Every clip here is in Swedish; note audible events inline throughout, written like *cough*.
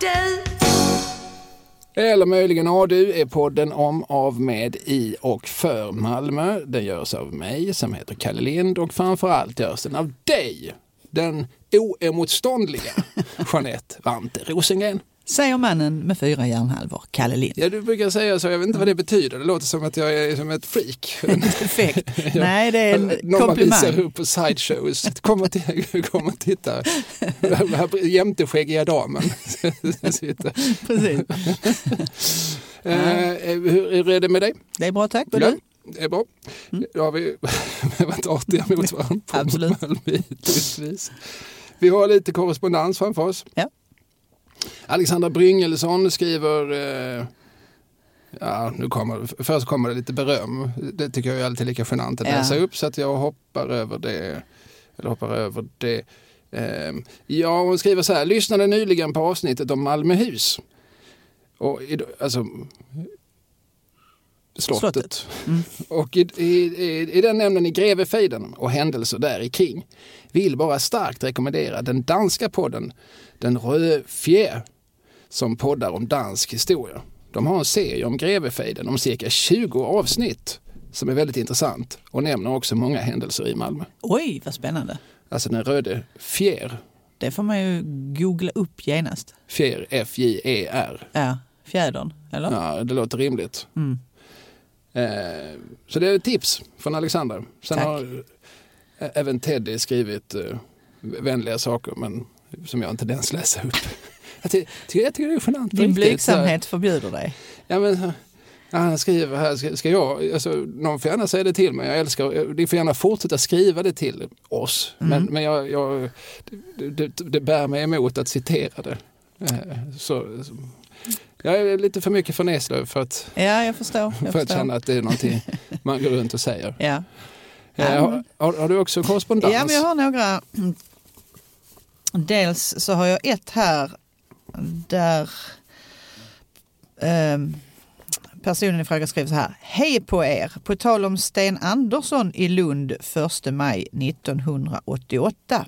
du. Eller möjligen A du är podden om, av, med, i och för Malmö. Den görs av mig som heter Kalle Lind och framförallt görs den av dig, den oemotståndliga *laughs* Jeanette Vante Rosengren. Säger mannen med fyra hjärnhalvor, Kalle Lind. Ja, du brukar säga så, jag vet inte vad det betyder. Det låter som att jag är som ett freak. *laughs* Perfekt. Nej, det är en Någon man visar komplimang. upp på sideshows. Kom och, kom *laughs* och titta. Här Jämteskäggiga damen. *laughs* Precis. Eh, hur hur är det med dig? Det är bra, tack. Och Ja, du? det är bra. Då har vi varit artiga mot varandra. Absolut. Malmö. Vi har lite korrespondens framför oss. Ja. Alexandra Bryngelsson skriver eh, Ja, nu kommer, först kommer det lite beröm. Det tycker jag är alltid lika genant att Ja. läsa upp så att jag hoppar över det. Eller hoppar över det. Eh, ja, hon skriver så här. Lyssnade nyligen på avsnittet om Malmöhus. Och, alltså, slottet. Slottet. Mm. *laughs* Och i, i, i, i den nämnden i Grevefejden och händelser där i kring vill bara starkt rekommendera den danska podden Den röde fjär som poddar om dansk historia. De har en serie om Grevefejden om cirka 20 avsnitt som är väldigt intressant och nämner också många händelser i Malmö. Oj, vad spännande. Alltså den röde fjär, Det får man ju googla upp genast. fjär F-J-E-R. Ja, fjädern, eller? Ja, det låter rimligt. Mm. Eh, så det är ett tips från Alexander. Sen Tack. har eh, även Teddy skrivit eh, vänliga saker men som jag inte ens läser upp. *laughs* Jag ty- tycker, jag tycker det är genant. Din blygsamhet förbjuder dig. Ja, men, ja, han skriver här, ska, ska jag, alltså, någon får gärna säga det till mig, jag älskar, ni får gärna fortsätta skriva det till oss. Mm. Men, men jag, jag, det, det, det bär mig emot att citera det. Eh, Så, jag är lite för mycket från Eslöv för att, Ja, jag förstår. Jag för att känna att det är någonting man går runt och säger. *laughs* Ja. Eh, har, har, har du också korrespondens? ja, men jag har några. Dels så har jag ett här där ehm, personen i fråga skriver så här. Hej på er! På tal om Sten Andersson i Lund 1 maj 1988.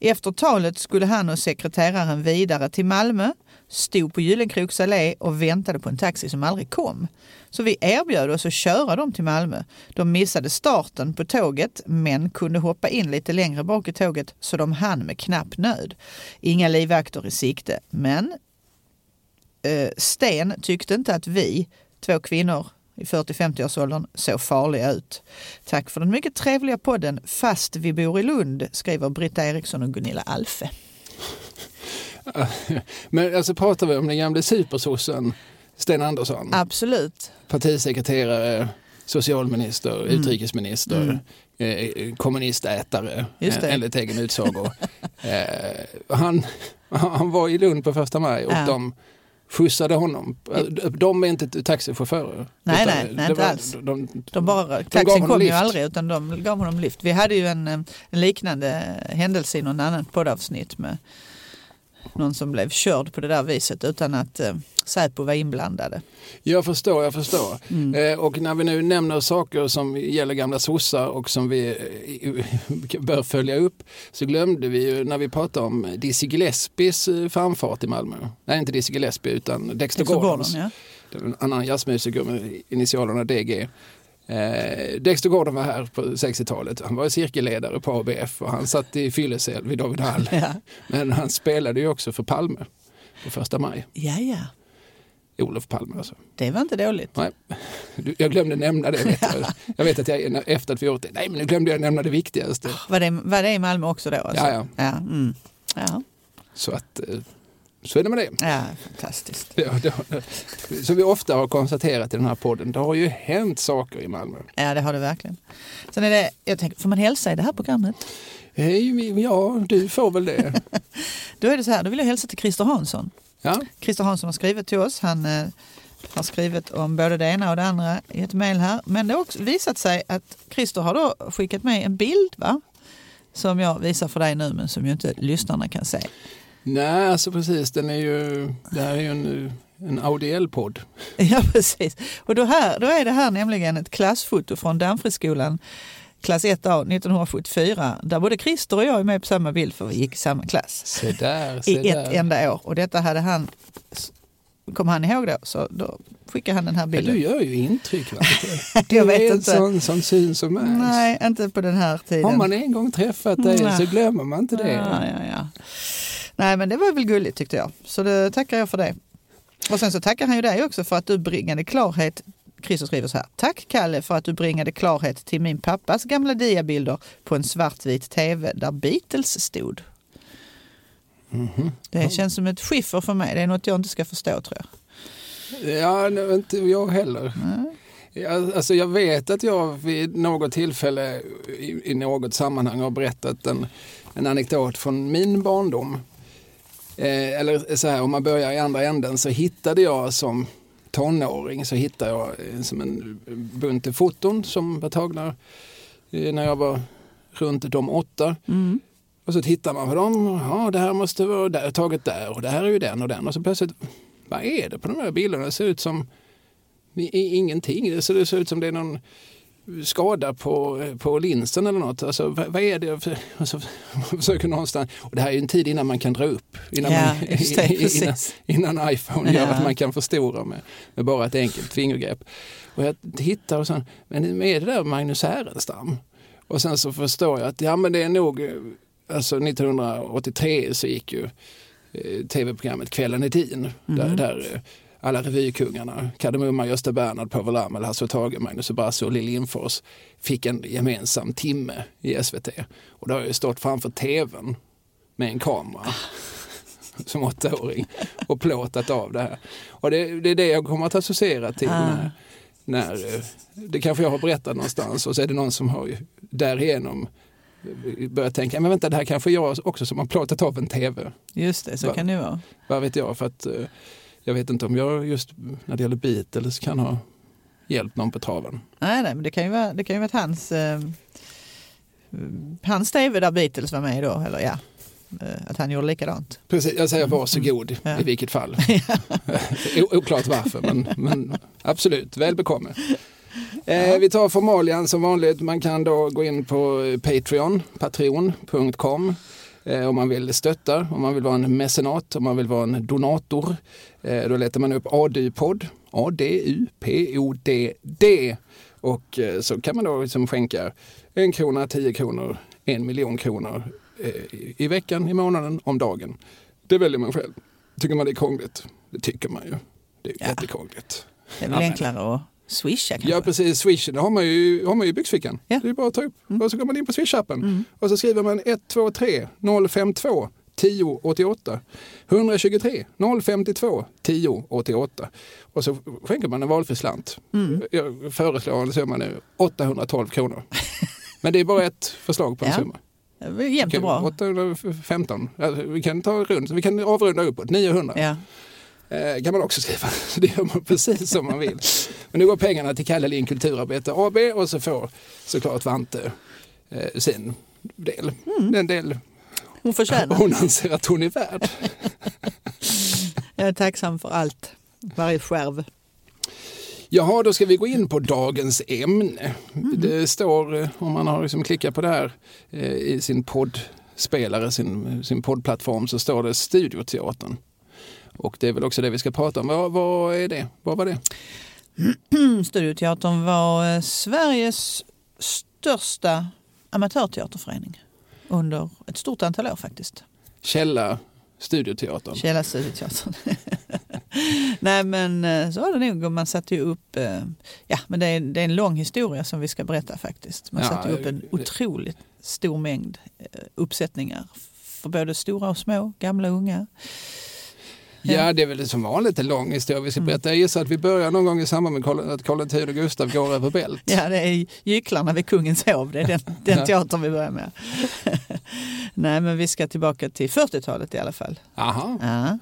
Efter talet skulle han och sekreteraren vidare till Malmö, stod på Gyllenkroks allé och väntade på en taxi som aldrig kom. Så vi erbjöd oss att köra dem till Malmö. De missade starten på tåget men kunde hoppa in lite längre bak i tåget så de hann med knapp nöd. Inga livvakter i sikte men eh, Sten tyckte inte att vi, två kvinnor i 40-50-årsåldern, såg farliga ut. Tack för den mycket trevliga podden Fast vi bor i Lund, skriver Britta Eriksson och Gunilla Alfe. *laughs* Men alltså pratar vi om den gamla supersossen Sten Andersson? Absolut. partisekreterare, socialminister, utrikesminister, eh, kommunistätare Just det. eh, enligt egen utsago. *laughs* eh, han, *laughs* han var i Lund på första maj och Ja. de skjutsade honom. De är inte taxichaufförer. Nej, nej, nej, det inte var- alls. De, De bara, gav taxin kom ju lift. aldrig utan de gav honom lift. Vi hade ju en, eh, en liknande händelse i någon annan poddavsnitt med någon som blev körd på det där viset utan att eh, Säpo var inblandade. Jag förstår, jag förstår. Mm. Eh, och när vi nu nämner saker som gäller gamla sossar och som vi eh, *laughs* bör följa upp så glömde vi ju när vi pratade om Dizzy Gillespies eh, framfart i Malmö. Nej, inte Dizzy Gillespie utan Dexter, Dexter Gordons. Gordon, ja. En annan jazzmusiker med initialerna DG. Eh, Dexter Gordon var här på 60-talet. Han var cirkelledare på ABF och han satt i fyllecell vid David Hall. *laughs* Ja. Men han spelade ju också för Palme på första maj. ja, ja. Olof Palme alltså. Det var inte dåligt. Nej, jag glömde nämna det. Vet jag. *laughs* jag vet att jag efter att vi gjort det, nej men nu glömde jag nämna det viktigaste. Var det, var det i Malmö också då? Alltså? Ja, ja. Ja, mm. Så att, eh, så är det med det. ja, fantastiskt. Ja, det- Som vi ofta har konstaterat i den här podden, det har ju hänt saker i Malmö. Ja, det har det verkligen. Sen är det, jag tänker, får man hälsa i det här programmet? Hej, ja, du får väl det. *laughs* Då är det så här, då vill jag hälsa till Christer Hansson. Ja, Christer Hansson har skrivit till oss. Han eh, har skrivit om både det ena och det andra i ett mejl här. Men det har också visat sig att Christer har då skickat med en bild va? Som jag visar för dig nu men som ju inte lyssnarna kan se. Nej alltså precis, den är ju, det här är ju en, en audiell podd. *laughs* Ja precis. Och då, här, då är det här nämligen ett klassfoto från Danfriskolan klass 1A 1974 där både Christer och jag är med på samma bild för vi gick i samma klass Se där, se i ett där. enda år. Och detta hade han, kom han ihåg då, så då skickade han den här Ja, bilden. du gör ju intryck. *laughs* Jag vet är inte. sån som syns och märks. Nej, inte på den här tiden. Har man en gång träffat dig Nej. så glömmer man inte det. Ja, ja, ja. Nej, men det var väl gulligt tyckte jag. Så det tackar jag för det. Och sen så tackar han ju dig också för att du bringade klarhet. Christer skriver så här. Tack Kalle för att du bringade klarhet till min pappas gamla diabilder på en svartvit tv där Beatles stod. Mhm. Det känns som ett skiffer för mig. Det är något jag inte ska förstå tror jag. Ja, nej, inte jag heller. Nej. Jag, alltså jag vet att jag vid något tillfälle i, i något sammanhang har berättat en, en anekdot från min barndom. Eh, eller så här, om man börjar i andra änden så hittade jag som tonåring så hittade jag eh, som en bunt foton som var tagna eh, när jag var runt de åtta. Mm. Och så tittar man på dem. Ja, det här måste vara där, taget där och det här är ju den och den. Och så plötsligt, vad är det på de här bilderna? Det ser ut som ingenting. Det ser ut som det är någon skada på, på linsen eller något. Alltså, vad, vad är det? Alltså, *laughs* försöker någonstans. Och det här är ju en tid innan man kan dra upp. Innan, Ja, man, det, *laughs* innan, innan iPhone gör Ja. att man kan förstora med, med bara ett enkelt fingergrepp. Och jag tittar och så, men är det där Magnus Härenstam? Och sen så förstår jag att ja, men det är nog, eh, alltså 1983 så gick ju eh, tv-programmet Kvällen i tiden. Där, där eh, alla revykungarna, Kardemumma, Gösta Bernhard, Povel Ramel, Hasse och Tage, Magnus Ubbassi och Lill Lindfors fick en gemensam timme i SVT. Och då har jag ju stått framför tvn med en kamera *laughs* som åttaåring och plåtat av det här. Och det, det är det jag kommer att associera till Ah. när, när det kanske jag har berättat någonstans och så är det någon som har därigenom börjat tänka, men vänta det här kanske jag också som har plåtat av en tv. Just det, så Va- kan det vara. Vad vet jag? För att eh, jag vet inte om jag just när det gäller Beatles kan ha hjälpt någon på traven. Nej, nej, men det kan ju vara, det kan ju vara att hans, eh, hans tv där Beatles var med då, eller ja, eh, att han gjorde likadant. Precis, jag säger varsågod Mm. Ja. i vilket fall. *laughs* O- Oklart varför, men, men absolut, väl bekomme. Eh, vi tar formalian som vanligt. Man kan då gå in på Patreon, patreon.com eh, om man vill stötta, om man vill vara en mecenat, om man vill vara en donator. Eh, då letar man upp ADU-podd, A-D-U-P-O-D-D och eh, så kan man då liksom skänka en krona, tio kronor, en miljon kronor eh, i- veckan, i månaden, om dagen. Det väljer man själv. Tycker man det är krångligt? Det tycker man ju. Det är Ja. jättekrångligt. Det är väl enklare att swisha kanske? Ja precis, swishen det har man ju, har man ju i byxfickan. Ja. Mm. Det är bara att ta upp och så går man in på swish-appen och så skriver man 123 052 1088 123 052 1088 och så skänker man en valfri slant. Mm. Jag föreslår en summa nu 812 kronor. *laughs* Men det är bara ett förslag på en Ja. summa. Jämnt och bra. 815. Alltså, vi kan ta runt, vi kan avrunda uppåt, 900 Ja. Eh, kan man också skriva. *laughs* Det gör man precis som man vill. Men nu går pengarna till Kalle Lind Kulturarbete AB och så får såklart Vante eh, sin del. Den del Hon förtjänar. hon anser att hon är värd. *laughs* Jag är tacksam för allt. Varje skärv. Jaha, då ska vi gå in på dagens ämne. Det står, eh, om man har liksom klickat på det här eh, i sin poddspelare, sin, sin poddplattform, så står det Studioteatern. Och det är väl också det vi ska prata om. Vad, vad är det? Vad var det? *clears throat* Studioteatern var eh, Sveriges största amatörteaterförening under ett stort antal år faktiskt. Källa Studioteatern. Källa Studioteatern. *laughs* Nej men eh, så var det nog. Man satte ju upp, eh, ja men det är, det är en lång historia som vi ska berätta faktiskt. Man Ja, satte upp en otroligt stor mängd uppsättningar för både stora och små, gamla och unga. Ja, det är väl som vanligt en lång historia vi ska berätta. Jag gissar att vi börjar någon gång i samband med Karl- att Karl X och Gustav går över bält. Ja, det är Gycklarna vid Kungens hov. Det är den, den teatern vi börjar med. *laughs* Nej, men vi ska tillbaka till 40-talet i alla fall. Aha. Ja.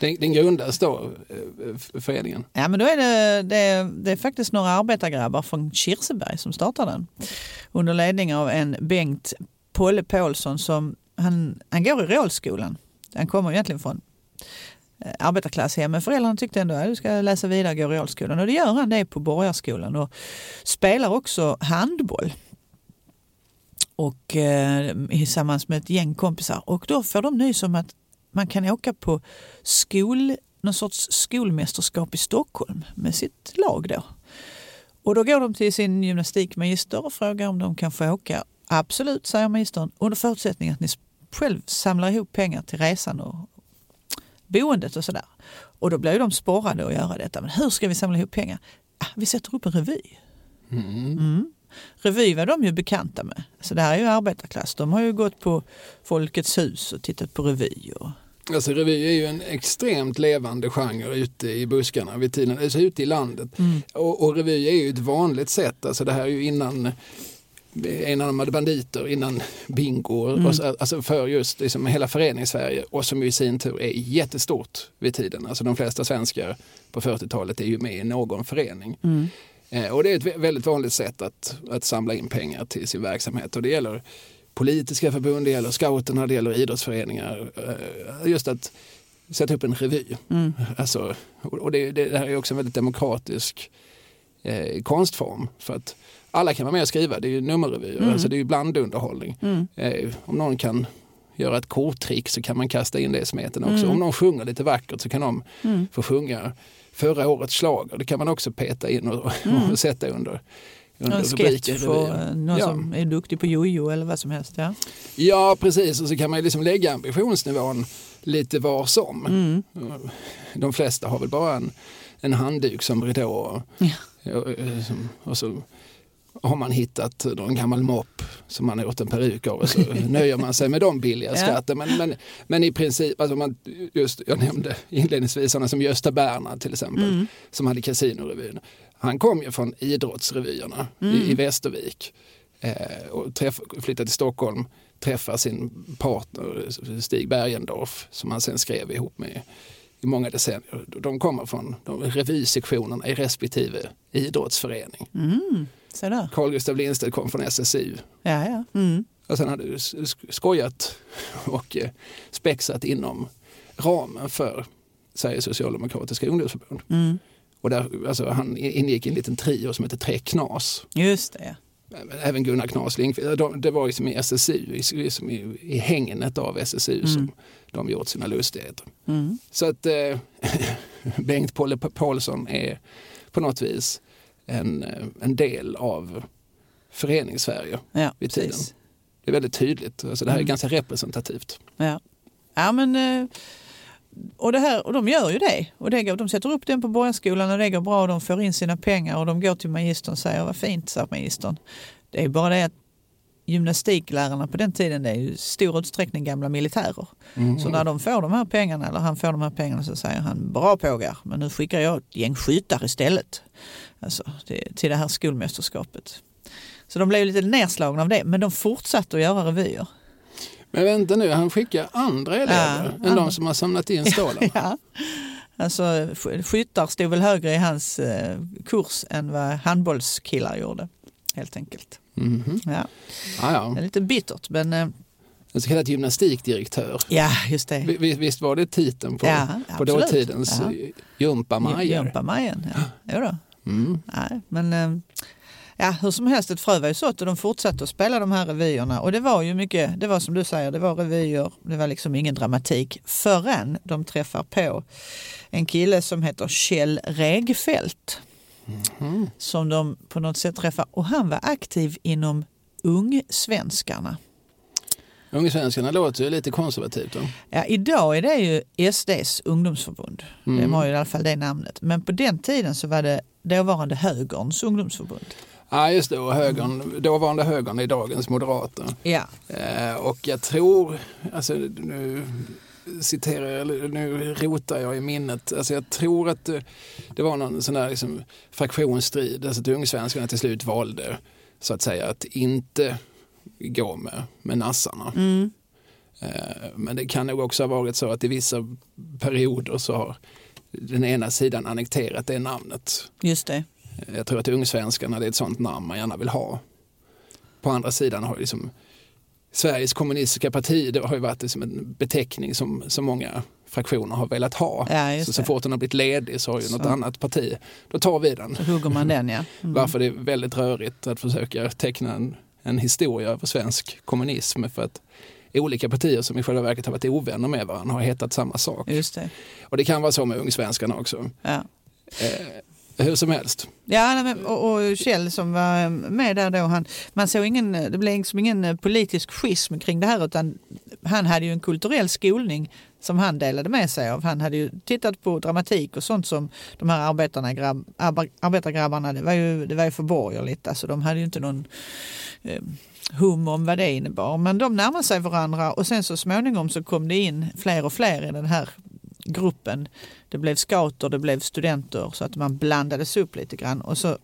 Den, den grundades då, eh, föreningen. Ja, men då är det, det, är, det är faktiskt några arbetargrabbar från Kirseberg som startar den. Under ledning av en Bengt Polle Paulsson som han, han går i realskolan. Han kommer egentligen från Eh, arbetarklasshem men föräldrarna tyckte ändå att du ska läsa vidare, gå i realskolan. Och det gör han det på Borgarskolan och spelar också handboll. och eh, tillsammans med ett gäng kompisar. Och då får de nys om att man kan åka på skol, någon sorts skolmästerskap i Stockholm med sitt lag då. Och då går de till sin gymnastikmagister och frågar om de kan få åka. Absolut, säger magistern, under förutsättning att ni själv samlar ihop pengar till resan och boendet och sådär. Och då blir de sporrade att göra detta. Men hur ska vi samla ihop pengar? Ah, vi sätter upp en revy. Mm. Revy var de ju bekanta med. Så det här är ju arbetarklass. De har ju gått på Folkets hus och tittat på revy. Och... Alltså revy är ju en extremt levande genre ute i buskarna vid tiden, alltså ute i landet. Mm. Och, och revy är ju ett vanligt sätt, alltså det här är ju innan enarmade banditer innan bingo, mm. och så, alltså för just liksom hela föreningssverige och som ju i sin tur är jättestort vid tiden. Alltså de flesta svenskar på 40-talet är ju med i någon förening. Mm. Eh, och det är ett väldigt vanligt sätt att, att samla in pengar till sin verksamhet och det gäller politiska förbund, det gäller scouterna, det gäller idrottsföreningar. Eh, just att sätta upp en revy. Mm. Alltså, och det, det här är också en väldigt demokratisk eh, konstform. För att alla kan vara med och skriva, det är ju nummerrevyer, mm. alltså det är ju blandunderhållning. Mm. Eh, om någon kan göra ett korttrick så kan man kasta in det i smeten också. Mm. Om någon sjunger lite vackert så kan de mm. få sjunga förra årets slager. Det kan man också peta in och, mm. och *laughs* sätta under, under en sketch för någon ja. som är duktig på jojo eller vad som helst. Ja, ja precis och så kan man liksom lägga ambitionsnivån lite var som. Mm. De flesta har väl bara en, en handduk som ridå. Ja. Och, och så har man hittat en gammal mopp som man har gjort en peruk av och så *laughs* nöjer man sig med de billiga skatten. Men, men, men i princip, alltså man, just, jag nämnde inledningsvis sådana som Gösta Bernhard till exempel, mm. som hade Casinorevyn. Han kom ju från idrottsrevyerna mm. i, i Västervik eh, och träff, flyttade till Stockholm, träffade sin partner Stig Bergendorf som han sen skrev ihop med i många decennier. De kommer från de revysektionerna i respektive idrottsförening. Mm. Carl Gustaf Lindstedt kom från SSU. Ja, ja. Mm. Och sen hade du skojat och eh, spexat inom ramen för Sveriges socialdemokratiska ungdomsförbund. Mm. Och där, alltså, han ingick i en liten trio som hette Tre Knas. Just det. Även Gunnar Knas Lindqvist. Det var liksom i SSU, liksom i, i hängnet av SSU mm. som de gjort sina lustigheter. Mm. Så att eh, *laughs* Bengt Paul Paulsson är på något vis en, eh, en del av föreningssverige ja, vid tiden. Precis. Det är väldigt tydligt, alltså det här är mm. ganska representativt. Ja, ja men eh, och, det här, och de gör ju det. Och det går, de sätter upp den på Borgarskolan och det går bra och de får in sina pengar och de går till magistern och säger vad fint, sa magistern. Det är bara det att gymnastiklärarna på den tiden det är i stor utsträckning gamla militärer. Mm. Så när de får de här pengarna, eller han får de här pengarna så säger han bra pågar, men nu skickar jag ett gäng skyttar istället. Alltså, till, till det här skolmästerskapet. Så de blev lite nedslagna av det, men de fortsatte att göra revyer. Men vänta nu, han skickar andra elever ja, än de som har samlat in stålarna? *laughs* ja. Alltså skyttar stod väl högre i hans eh, kurs än vad handbollskillar gjorde, helt enkelt. Mm ja. Ah, ja. Det är lite bittert, men eh, en så kallad gymnastikdirektör. Ja, just det. Visst, var det titeln på, ja, på dåtidens ja. Jumpamajer? Jumpamajen, ja. Jo. Mm. Nej, men eh, ja, hur som helst, ett frö var ju sått och de fortsatte att spela de här revyerna. Och det var ju mycket, det var som du säger, det var revyer, det var liksom ingen dramatik förrän de träffar på en kille som heter Kjell Regfeldt. Mm. Som de på något sätt träffar och han var aktiv inom Ungsvenskarna. Ungsvenskarna låter ju lite konservativt. Då. Ja, idag är det ju SDs ungdomsförbund. Mm. De har ju i alla fall det namnet. Men på den tiden så var det dåvarande högerns ungdomsförbund. Ja just det, och högern, dåvarande högern är dagens moderater. Ja. Eh, och jag tror, alltså nu citerar jag, nu rotar jag i minnet, alltså jag tror att det, det var någon sån där liksom fraktionsstrid, alltså att Ungsvenskarna till slut valde så att säga att inte gå med, med nassarna. Mm. Eh, men det kan nog också ha varit så att i vissa perioder så har den ena sidan annekterat det namnet. Just det. Eh, jag tror att Ungsvenskarna är ett sånt namn man gärna vill ha. På andra sidan har liksom Sveriges kommunistiska parti det har ju varit liksom en beteckning som, som många fraktioner har velat ha. Ja, så, så fort den har blivit ledig så har ju så. något annat parti, då tar vi den. Hugger man den ja. *laughs* Mm. Varför det är väldigt rörigt att försöka teckna en en historia över svensk kommunism för att olika partier som i själva verket har varit ovänner med varandra har hetat samma sak. Just det. Och det kan vara så med Ungsvenskarna också. Ja. Eh, hur som helst. Ja, och, och Kjell som var med där då, han, man såg ingen, det blev liksom ingen eh, politisk schism kring det här utan han hade ju en kulturell skolning som han delade med sig av. Han hade ju tittat på dramatik och sånt som de här arbetarna, grabb, arbetargrabbarna, det var ju, det var ju för borgerligt, alltså de hade ju inte någon eh, hum om vad det innebar. Men de närmade sig varandra och sen så småningom så kom det in fler och fler i den här gruppen. Det blev scouter, det blev studenter så att man blandades upp lite grann och så,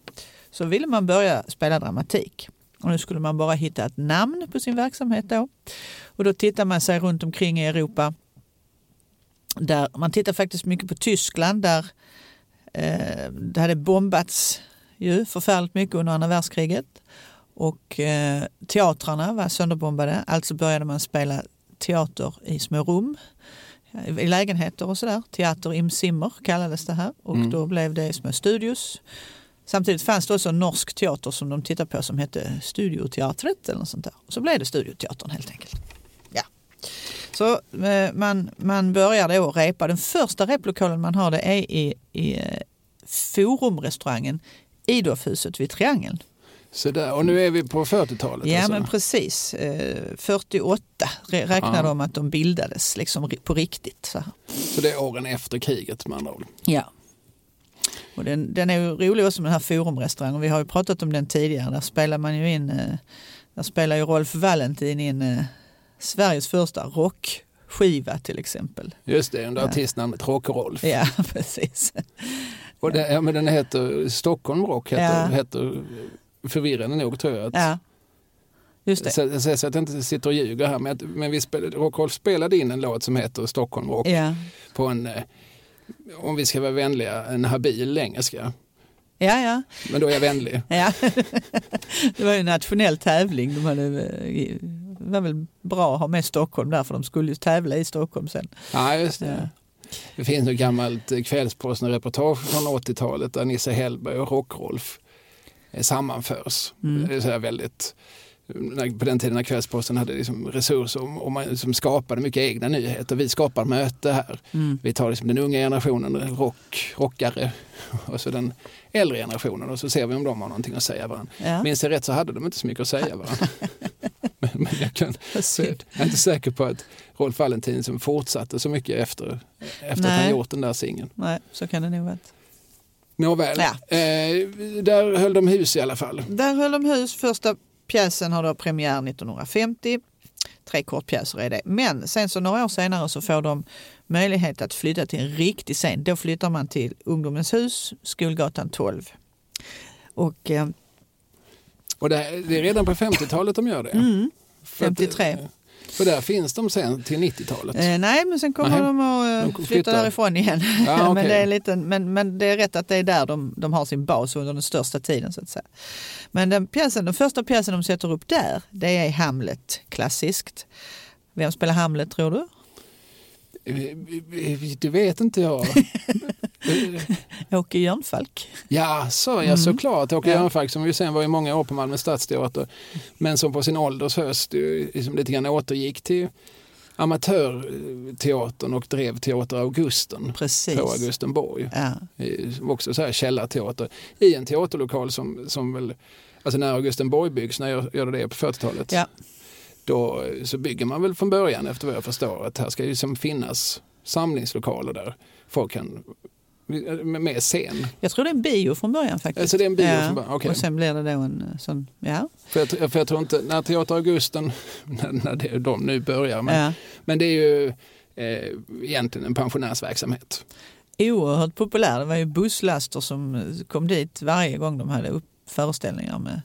så ville man börja spela dramatik. Och nu skulle man bara hitta ett namn på sin verksamhet då. Och då tittar man sig runt omkring i Europa. Där, man tittar faktiskt mycket på Tyskland där eh, det hade bombats ju förfärligt mycket under andra världskriget. Och eh, teatrarna var sönderbombade, alltså började man spela teater i små rum i lägenheter och sådär. Teater im Zimmer kallades det här och Mm. då blev det små studios. Samtidigt fanns det också en norsk teater som de tittade på som hette Studioteatret eller något sånt där. Och så blev det Studioteatern helt enkelt. Ja. Så eh, man, man börjar då repa. Den första replokalen man har det är i, i eh, Forumrestaurangen Idorfhuset vid Triangeln. Så där, och nu är vi på 40-talet. Ja alltså. men precis. Eh, 48 re- räknar Ja. de att de bildades liksom på riktigt. Så, så det är åren efter kriget med andra ord. ja. Och den, den är ju rolig också med den här forumrestaurangen. Vi har ju pratat om den tidigare. Där spelar man ju in, eh, där spelar ju Rolf Valentin in eh, Sveriges första rockskiva till exempel. Just det, under Ja. artistnamnet Rock-Rolf. Ja, *laughs* precis. Och det, ja, men den heter Stockholm Rock, heter, Ja. heter förvirrande nog tror jag. Att, Ja. Just det. Så, så, så att jag inte sitter och ljuger här. Men, att, men vi spelade, Rock-Rolf spelade in en låt som heter Stockholm Rock Ja. på en, eh, om vi ska vara vänliga, en habil engelska. Ja, ja. Men då är jag vänlig. *laughs* Ja, det var ju en nationell tävling. De hade, eh, det var väl bra att ha med Stockholm där för de skulle ju tävla i Stockholm sen. Ja, just det. Ja. Det finns ett gammalt eh, Kvällsposten-reportage från 80-talet där Nisse Hellberg och Rock-Rolf eh, sammanförs. Mm. Det är så väldigt, på den tiden när Kvällsposten hade liksom resurser och man liksom skapade mycket egna nyheter. Vi skapar möte här. Mm. Vi tar liksom den unga generationen, rock, rockare, *laughs* och så den äldre generationen och så ser vi om de har någonting att säga varandra. Ja. Minns jag rätt så hade de inte så mycket att säga varandra. *laughs* men, men jag, kan, så jag är inte säker på att Rolf Valentin som fortsatte så mycket efter, efter att han gjort den där singeln. Nej, så kan det nog vara. Nåväl, Ja. eh, där höll de hus i alla fall. Där höll de hus. Första pjäsen har då premiär 1950. Tre kortpjäser är det. Men sen så några år senare så får de möjlighet att flytta till en riktig scen. Då flyttar man till Ungdomens hus, Skolgatan 12. Och eh, Och det, det är redan på 50-talet de gör det. mm, För att- 53. För där finns de sen till 90-talet. Eh, nej, men sen kommer Nej, de att eh, de flytta därifrån igen. Ja, *laughs* men, okej. det är lite, men, men det är rätt att det är där de, de har sin bas under den största tiden. så att säga. Men den, pjäsen, den första pjäsen de sätter upp där, det är Hamlet, klassiskt. Vem spelar Hamlet tror du? Det vet inte jag. *laughs* Åke Jörnfalk. Ja, så, ja Mm. såklart. Åke Ja. Jörnfalk som ju sen var i många år på Malmö stadsteater men som på sin ålders höst eh, liksom lite grann återgick till amatörteatern och drev Teater Augusten Precis. på Augustenborg. Ja, Eh, Också så här källarteater i en teaterlokal som, som väl, alltså när Augustenborg byggs, när jag gör det på 40-talet, Ja. då eh, så bygger man väl från början efter vad jag förstår att här ska ju som finnas samlingslokaler där folk kan, med, med scen. jag tror det är en bio från början faktiskt. Alltså det är en bio ja. från början, okej. Och sen blir det då en eh, sån, ja. För jag, för jag tror inte, när Teater Augusten, *laughs* när, när det, de nu börjar, men, ja. men det är ju eh, egentligen en pensionärsverksamhet. Oerhört populär. Det var ju busslaster som eh, kom dit varje gång de hade upp föreställningar med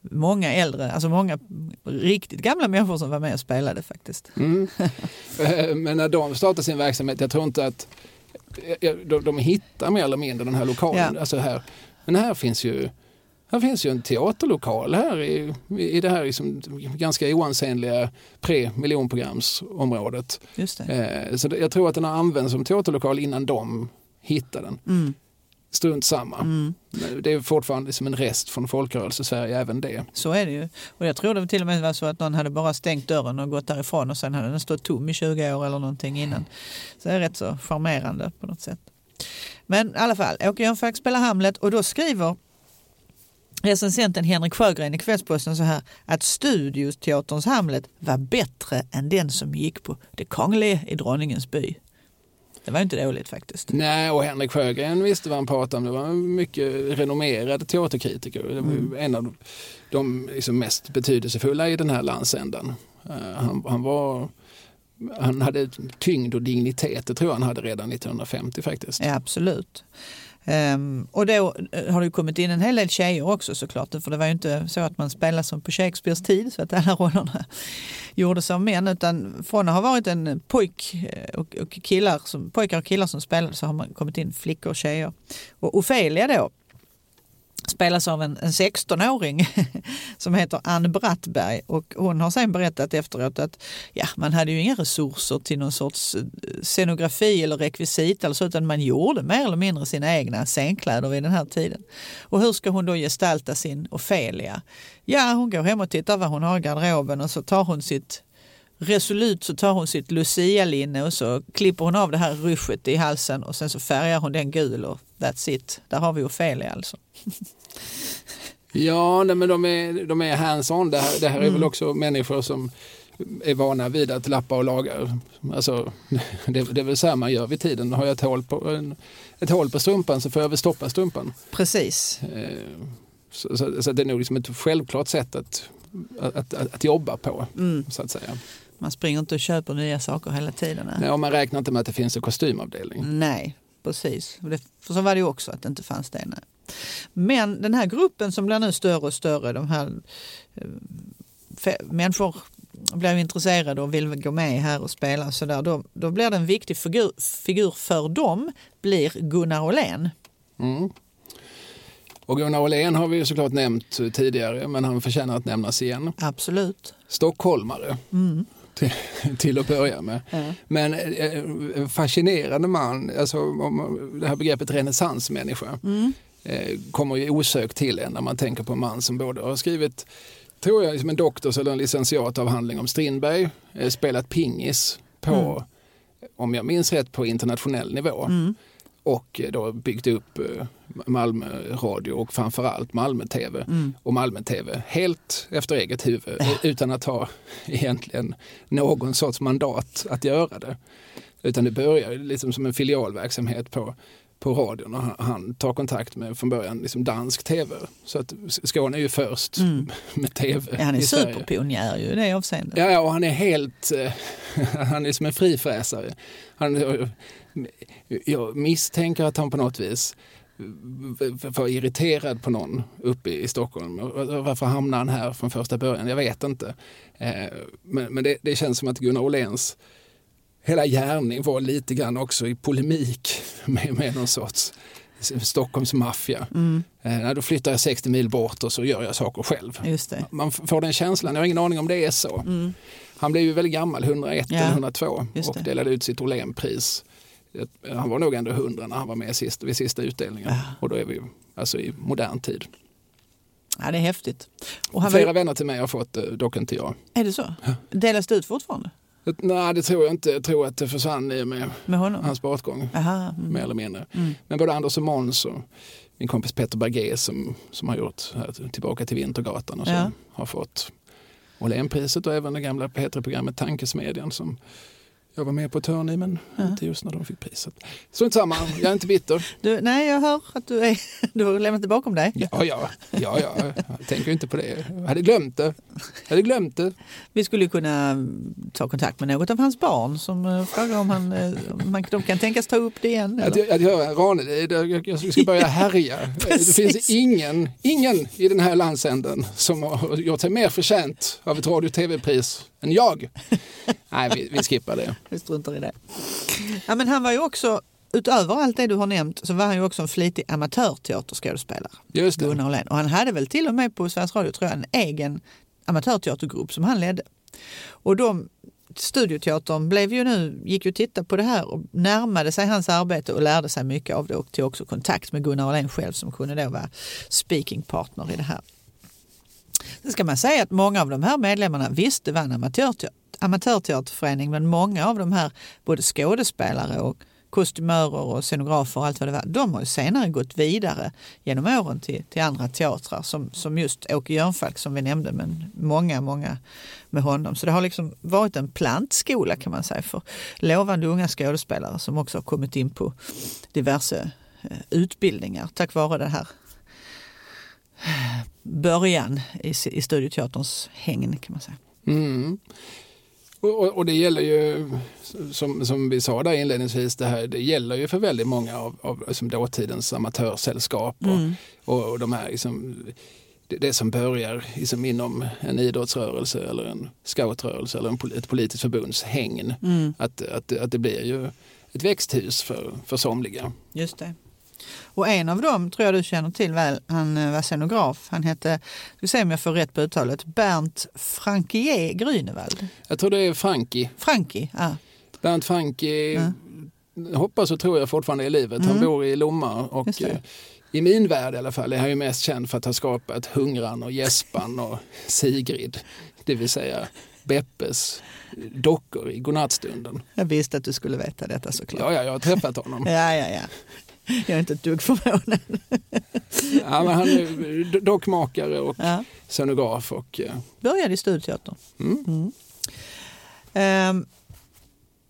många äldre, alltså många riktigt gamla människor som var med och spelade faktiskt. Mm. *laughs* Eh, Men när de startar sin verksamhet, jag tror inte att eh, de, de hittar mer eller mindre den här lokalen. Ja. Alltså här, men här finns ju här finns ju en teaterlokal här i, i det här liksom ganska oansenliga pre-miljonprogramsområdet. Eh, så jag tror att den har använts som teaterlokal innan de hittade den. Mm. Strunt samma. Mm. Det är fortfarande som en rest från folkrörelse-Sverige även det. Så är det ju. Och jag tror det till och med var så att någon hade bara stängt dörren och gått därifrån och sen hade den stått tom i 20 år eller någonting innan. Så det är rätt så charmerande på något sätt. Men i alla fall, Åke Jönfalk spelar Hamlet och då skriver recensenten Henrik Sjögren i Kvällsposten så här att Studioteaterns Hamlet var bättre än den som gick på Det Kongliga i Dronningens by. Det var inte dåligt faktiskt. Nej, och Henrik Sjögren visste vad han pratade om. Det var en mycket renommerad teaterkritiker. Det var Mm. en av de liksom mest betydelsefulla i den här landsändan. Eh, Han, han, var, han hade tyngd och dignitet, det tror jag han hade redan 1950 faktiskt. Ja, absolut. Um, och då eh, har det ju kommit in en hel del tjejer också såklart. För det var ju inte så att man spelade som på Shakespeares tid så att alla rollerna *laughs* gjordes av män. Utan från att ha varit en pojk eh, och, och killar som, pojkar och killar som spelade så har man kommit in flickor och tjejer. Och Ofelia då spelas av en, en 16-åring *laughs* som heter Ann Brattberg och hon har sen berättat efteråt att ja, man hade ju inga resurser till någon sorts eh, scenografi eller rekvisita eller så, utan man gjorde mer eller mindre sina egna scenkläder vid den här tiden. Och hur ska hon då gestalta sin Ofelia? Ja, hon går hem och tittar vad hon har i garderoben och så tar hon sitt Resolut så tar hon sitt Lucia-linne och så klipper hon av det här ryschet i halsen och sen så färgar hon den gul och that's it. Där har vi Ofelia alltså. *laughs* Ja, nej, men de är, de är hands-on. Det här, det här är Mm. väl också människor som är vana vid att lappa och laga. Alltså, *laughs* det, det är väl så här man gör vid tiden. Har jag ett hål på, en, ett hål på strumpan så får jag väl stoppa strumpan. Precis. Eh, Så, så, så det är nog liksom ett självklart sätt att, att, att, att jobba på. Mm. Så att säga. Man springer inte och köper nya saker hela tiden. Nej, och man räknar inte med att det finns en kostymavdelning. nej precis. Det, för så var det ju också att det inte fanns det. Nej. Men den här gruppen som blir nu större och större, de här eh, människor blir intresserade och vill gå med här och spela så där, då, då blir det en viktig figur, figur för dem blir Gunnar Åhlén. Mm. Och Gunnar Åhlén har vi ju såklart nämnt tidigare men han förtjänar att nämnas igen. Absolut. Stockholmare Mm. Till, till att börja med. Ja. Men eh, en fascinerande man, alltså, om, det här begreppet renässansmänniska Mm. eh, kommer ju osökt till en när man tänker på en man som både har skrivit, tror jag, liksom en doktors eller en licentiatavhandling om Strindberg, eh, spelat pingis på, om jag minns rätt, på internationell nivå. Mm. Och eh, då byggt upp eh, Malmö radio och framförallt Malmö TV. Mm. Och Malmö TV helt efter eget huvud *laughs* eh, utan att ha egentligen någon sorts mandat att göra det. Utan det börjar liksom som en filialverksamhet på, på radion och han, han tar kontakt med från början liksom dansk tv. Så att Skåne är ju först Mm. *laughs* med tv Ja, han är superpionjär ju i det avseendet. Ja, ja, och han är helt, *laughs* han är som en frifräsare. Han, jag misstänker att han på något vis var irriterad på någon uppe i Stockholm. Varför hamnade han här från första början? Jag vet inte. Eh, Men, det, det känns som att Gunnar Åhléns hela gärning var lite grann också i polemik med, med någon sorts Stockholmsmaffia. Mm, Eh, Då flyttar jag 60 mil bort och så gör jag saker själv. Man får den känslan, jag har ingen aning om det är så. Mm. Han blev ju väldigt gammal, 101 Ja, eller 102 just och delade ut sitt Åhlénpris. Han var nog ändå 100 när han var med sist, vid sista utdelningen. Ja. Och då är vi ju alltså i modern tid. Ja, det är häftigt. Och han var, Flera ju- vänner till mig har fått det, dock inte jag. är det så? Delas det ut fortfarande Nej, det tror jag inte. Jag tror att det försvann i med med honom? hans bortgång, Aha, mm. mer eller mindre. Mm. Men både Anders och Måns och min kompis Peter Bergé som, som har gjort här, Tillbaka till Vintergatan och så, Ja. har fått Åhlénpriset och även det gamla P3-programmet Tankesmedjan som jag var med på ett hörn i men Ja. inte just när de fick priset. Strunt samma, jag är inte bitter. *laughs* Du, nej, jag hör att du, är, *laughs* du har lämnat det bakom dig. Ja, ja, ja, ja. jag tänker inte på det. Jag hade glömt det. Jag hade glömt det. Vi skulle kunna mm, ta kontakt med något av hans barn som uh, frågar om, han, eh, om man, de kan tänkas ta upp det igen. Att, Eller? jag- att göra Ranelid, jag, ska börja härja. det Precis. finns ingen, ingen i den här landsänden som har gjort sig mer förtjänt av ett radio och tv-pris än jag. *laughs* Nej, vi, vi skippar det. Vi struntar i det. Ja, men han var ju också, utöver allt det du har nämnt, så var han ju också en flitig amatörteaterskådespelare. Just det. Gunnar Åhlén. Och han hade väl till och med på Sveriges Radio tror jag en egen amatörteatergrupp som han ledde. Och de Studioteatern blev ju nu, gick ju titta på det här och närmade sig hans arbete och lärde sig mycket av det och tog också kontakt med Gunnar Åhlén själv som kunde då vara speaking partner i det här. Sen ska man säga att många av de här medlemmarna visste var en amatörteater, amatörteaterförening men många av de här, både skådespelare och kostymörer och scenografer och allt vad det var, de har ju senare gått vidare genom åren till, till andra teatrar som, som just Åke Jörnfalk som vi nämnde, men många, många med honom. Så det har liksom varit en plantskola kan man säga för lovande unga skådespelare som också har kommit in på diverse eh, utbildningar tack vare det här början i, i studioteaterns hägn kan man säga. Mm. Och, och, det gäller ju, som, som vi sa där inledningsvis, det, här, det gäller ju för väldigt många av, av liksom dåtidens amatörsällskap och, mm. och, och de här liksom, det, det som börjar liksom inom en idrottsrörelse eller en scoutrörelse eller en, ett politiskt förbunds hägn. Mm. Att, att, att det blir ju ett växthus för, för somliga. Just det. Och en av dem tror jag du känner till väl, han eh, var scenograf. Han hette, vi se om jag får rätt på uttalet, Bernt Frankier Grünewald. Jag tror det är Franki. Franki, ja. Bernt Franki, ja. hoppas och tror jag fortfarande är i livet. Han mm. bor i Lomma och eh, i min värld i alla fall är han ju mest känd för att ha skapat Hungran och Gäspan och Sigrid. Det vill säga Beppes dockor i godnattstunden. Jag visste att du skulle veta detta såklart. Ja, ja jag har träffat honom. ja, ja, ja. Jag är inte ett dugg förvånad. ja, men han är dockmakare och ja. scenograf. Och, uh... Började i Studteatern. Mm. Mm. Um,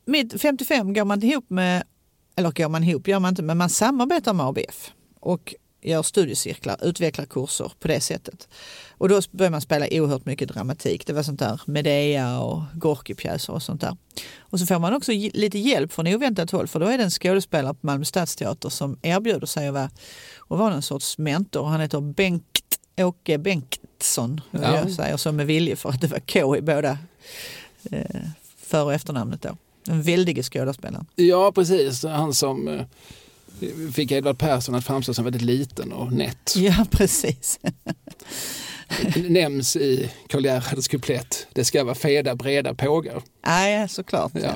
med 55 går man ihop med, eller går man ihop, gör man inte, men man samarbetar med ABF. Och gör studiecirklar, utvecklar kurser på det sättet. Och då börjar man spela oerhört mycket dramatik. Det var sånt där Medea och Gorki-pjäser och sånt där. Och så får man också lite hjälp från oväntat håll för då är det en skådespelare på Malmö Stadsteater som erbjuder sig att vara, att vara någon sorts mentor. Han heter Bengt Åke Bengtsson. Ja. Jag säger så med vilje för att det var K i båda eh, för och efternamnet då. Den väldige skådespelaren. Ja precis, han som eh fick Edvard Persson att framstå som väldigt liten och nätt. *laughs* Ja, precis. Nämns i Karl Gerhards kuplett, det ska vara feda breda pågar. Nej, såklart. Ja.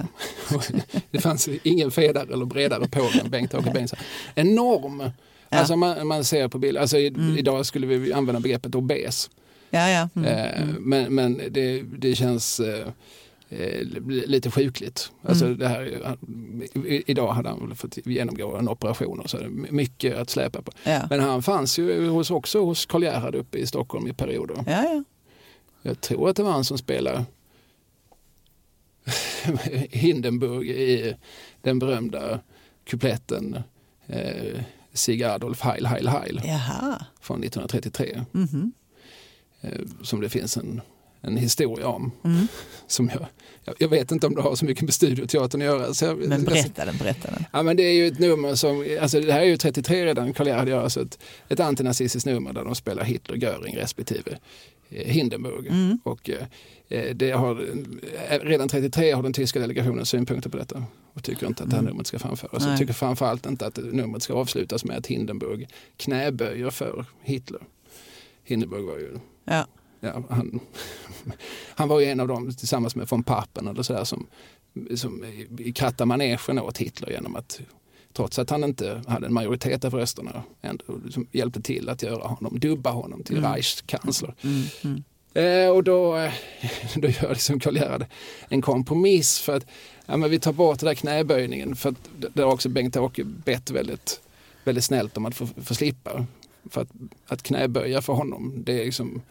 Ja. *laughs* det fanns ingen fedare eller bredare påg än Bengt-Åke Bengtsson. Enorm! Ja. Alltså man, man ser på bild, alltså mm. idag skulle vi använda begreppet obes. Ja, ja. Mm. Eh, mm. men men det, det känns eh, Eh, lite sjukligt. Alltså mm. det här, idag hade han fått genomgå en operation och så mycket att släpa på. Ja. Men han fanns ju hos, också hos Karl Gerhard uppe i Stockholm i perioder. Ja, ja. Jag tror att det var han som spelade *laughs* Hindenburg i den berömda kupletten eh, Sig Adolf Heil Heil Heil Jaha. från 1933. Mm -hmm. eh, som det finns en en historia om. Mm. *laughs* Som jag, jag vet inte om det har så mycket med studioteatern att göra. Så jag, men berätta den, berätta den. Ja, men det är ju ett nummer som, alltså det här är ju 33 redan, Karl Gerhard gör alltså ett, ett antinazistiskt nummer där de spelar Hitler, Göring respektive eh, Hindenburg. Mm. Och, eh, det har, eh, redan 33 har den tyska delegationen synpunkter på detta och tycker inte att det här mm. numret ska framföras. Jag tycker framförallt inte att numret ska avslutas med att Hindenburg knäböjer för Hitler. Hindenburg var ju ja ja, han, han var ju en av dem tillsammans med von Papen eller så där, som, som krattade manegen åt Hitler genom att trots att han inte hade en majoritet av rösterna ändå liksom hjälpte till att göra honom, dubba honom till mm. Reichskansler. Mm, mm. Eh, och då, eh, *laughs* då gör liksom Karl Gerhard en kompromiss för att ja, men vi tar bort den där knäböjningen för att det har också Bengt-Åke bett väldigt, väldigt snällt om att få, få slippa. För att, att knäböja för honom, det är liksom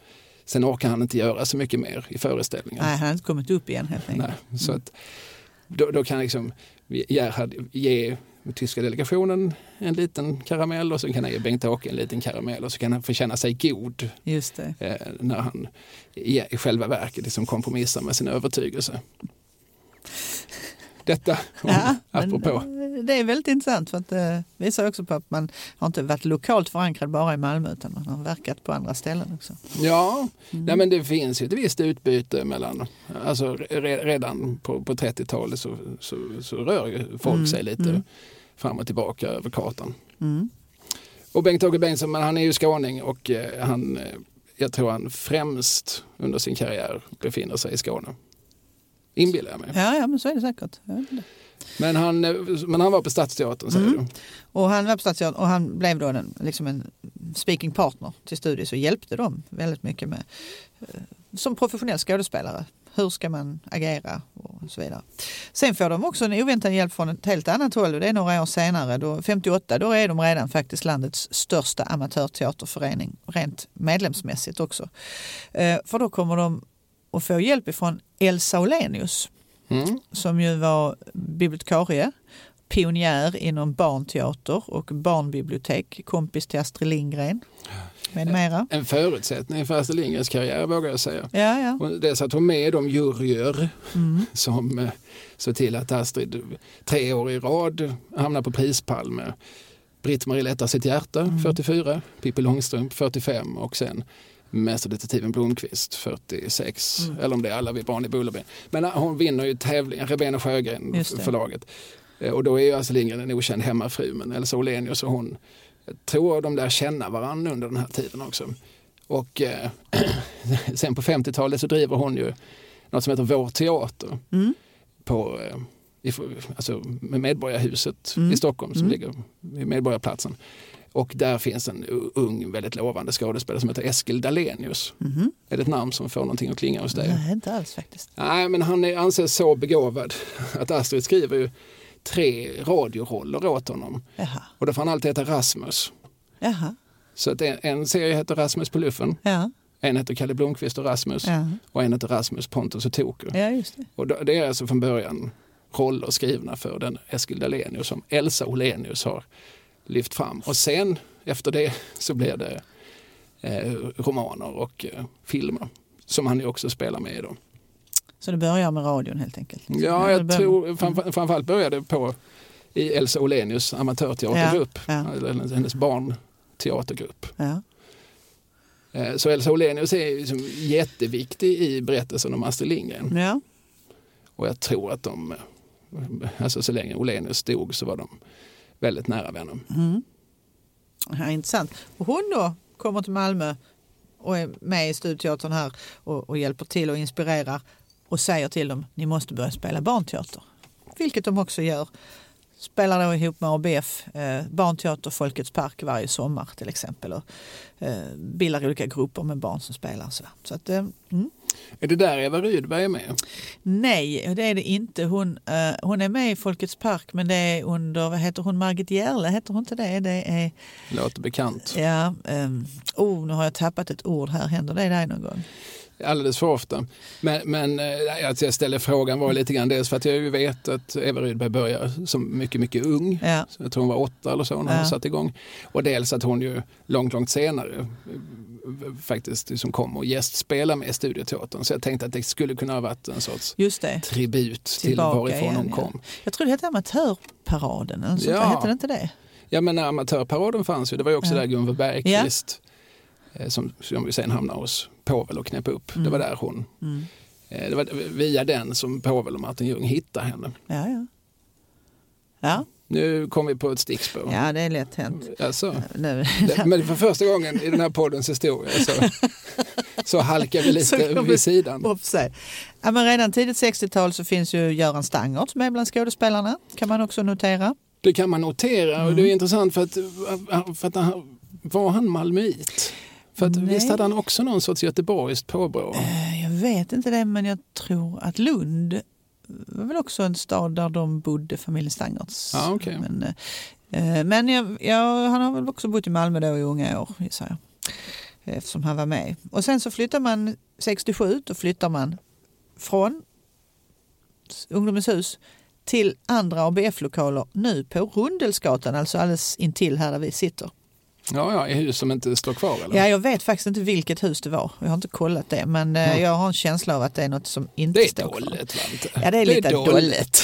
Sen orkar han inte göra så mycket mer i föreställningen. Nej, han har inte kommit upp igen helt enkelt. Nej, så att, då, då kan liksom Gerhard ge tyska delegationen en liten karamell och så kan han ge Bengt-Åke en liten karamell och så kan han få känna sig god Just det. Eh, när han i, i själva verket liksom kompromissar med sin övertygelse. *laughs* Detta ja, apropå. Det är väldigt intressant för att det visar också på att man har inte varit lokalt förankrad bara i Malmö utan man har verkat på andra ställen också. Ja, mm. nej, men det finns ju ett visst utbyte mellan, alltså redan på, på 30-talet så, så, så, rör ju folk mm. sig lite mm. fram och tillbaka över kartan. Mm. Och Bengt-Åke Bengtsson, men han är ju skåning och eh, han, eh, jag tror han främst under sin karriär befinner sig i Skåne. Inbillar jag mig. Ja, ja, men så är det säkert. Men han, eh, men han var på Stadsteatern säger Mm. du? Och han var på Stadsteatern och han blev då en, liksom en speaking partner till Studios och hjälpte dem väldigt mycket med eh, som professionell skådespelare. Hur ska man agera och så vidare. Sen får de också en oväntad hjälp från ett helt annat håll och det är några år senare, då, 58, då är de redan faktiskt landets största amatörteaterförening rent medlemsmässigt också. Eh, för då kommer de att få hjälp ifrån Elsa Olenius Mm. som ju var bibliotekarie, pionjär inom barnteater och barnbibliotek, kompis till Astrid Lindgren med mera. En förutsättning för Astrid Lindgrens karriär vågar jag säga. Ja, ja. Och dels att hon med de juryer Mm. som eh, såg till att Astrid tre år i rad hamnar på prispall med Britt-Marie lättar sitt hjärta Mm. 44, Pippi Långstrump 45 och sen Mästerdetektiven Blomqvist 46, Mm. eller om det är Alla vi barn i Bullerby. Men eh, hon vinner ju tävlingen, Rebén och Sjögren förlaget. Eh, Och då är ju Astrid Lindgren en okänd hemmafru men Elsa Olenius och hon, tror de lär känna varandra under den här tiden också. Och eh, *clears throat* sen på 50-talet så driver hon ju något som heter Vår Teater Mm. på eh, i, alltså med Medborgarhuset Mm. i Stockholm som Mm. ligger vid Medborgarplatsen. Och där finns en ung, väldigt lovande skådespelare som heter Eskil Dalenius. Mhm. Är det ett namn som får någonting att klinga hos dig? Nej, inte alls faktiskt. Nej, men han är, anses så begåvad att Astrid skriver ju tre radioroller åt honom. Jaha. Och då får han alltid heta Rasmus. Jaha. Så att en, en serie heter Rasmus på luffen, Ja. en heter Kalle Blomqvist och Rasmus Ja. och en heter Rasmus, Pontus och Toku. ja, just det. Och då, det är alltså från början roller skrivna för den Eskil Dalenius som Elsa Olenius har lyft fram. Och sen efter det så blir det eh, romaner och eh, filmer som han ju också spelar med i. Då. Så det börjar med radion helt enkelt? Ja, det jag tror framför, framförallt började på i Elsa Olenius amatörteatergrupp, Ja, ja. eller hennes barnteatergrupp. Ja. Eh, Så Elsa Olenius är liksom jätteviktig i berättelsen om Astrid Lindgren. ja. Och jag tror att de, eh, alltså så länge Olenius stod så var de väldigt nära vänner. Mm. Ja, intressant. Och hon då kommer till Malmö och är med i Studteatern här och, och hjälper till och inspirerar och säger till dem ni måste börja spela barnteater. Vilket de också gör. Spelar då ihop med ABF, eh, Barnteater Folkets Park varje sommar till exempel. Och, eh, bildar olika grupper med barn som spelar. Så, så att, eh, mm. Är det där Eva Rydberg är med? Nej, det är det inte. Hon, eh, hon är med i Folkets Park men det är under, vad heter hon, Margit Järle, heter hon inte det? Det är Låter bekant. Ja, um, oh, nu har jag tappat ett ord här. Händer det dig någon gång? Alldeles för ofta. Men, men eh, att jag ställer frågan var lite grann dels för att jag ju vet att Eva Rydberg börjar som mycket, mycket ung. Ja, jag tror hon var åtta eller så när Ja. hon satte igång. Och dels att hon ju långt, långt senare faktiskt liksom kom och gästspelade med Studioteatern. Så jag tänkte att det skulle kunna ha varit en sorts tribut till Tillbaka varifrån igen, hon ja. kom. Jag tror det hette Amatörparaden. Eller Ja. Hette det inte det? Ja men amatörparaden fanns ju, det var ju också Ja. där Gunvor Bergqvist eh, som, som vi sen hamnade hos Povel och knäpp upp. Det var där hon, Mm. eh, det var via den som Povel och Martin Ljung hittade henne. Ja, ja. Ja, Nu kom vi på ett stickspår. ja, det är lätt hänt. Alltså, Nu. men för första gången i den här poddens historia så, så halkar vi Så lite vi vid sidan. Upp sig. Ja, men redan tidigt 60-tal så finns ju Göran Stangert som är bland skådespelarna. Kan man också notera. Det kan man notera och Mm. det är intressant för att, för att han, var han malmöit? För att, Nej. visst hade han också någon sorts göteborgskt påbrå? Eh, Jag vet inte det, men jag tror att Lund var väl också en stad där de bodde, familjen Stangerts. Ja, okej. Men, eh, men jag, jag, han har väl också bott i Malmö då i unga år, gissar jag. Eftersom han var med. Och sen så flyttar man 67, då flyttar man från Ungdomens hus till andra ABF-lokaler nu på Rundelsgatan, alltså alldeles intill här där vi sitter. Ja, ja, i hus som inte står kvar eller? Ja, jag vet faktiskt inte vilket hus det var. Jag har inte kollat det, men Mm. jag har en känsla av att det är något som inte det är står kvar. dåligt va? Ja, det är lite dåligt. dåligt.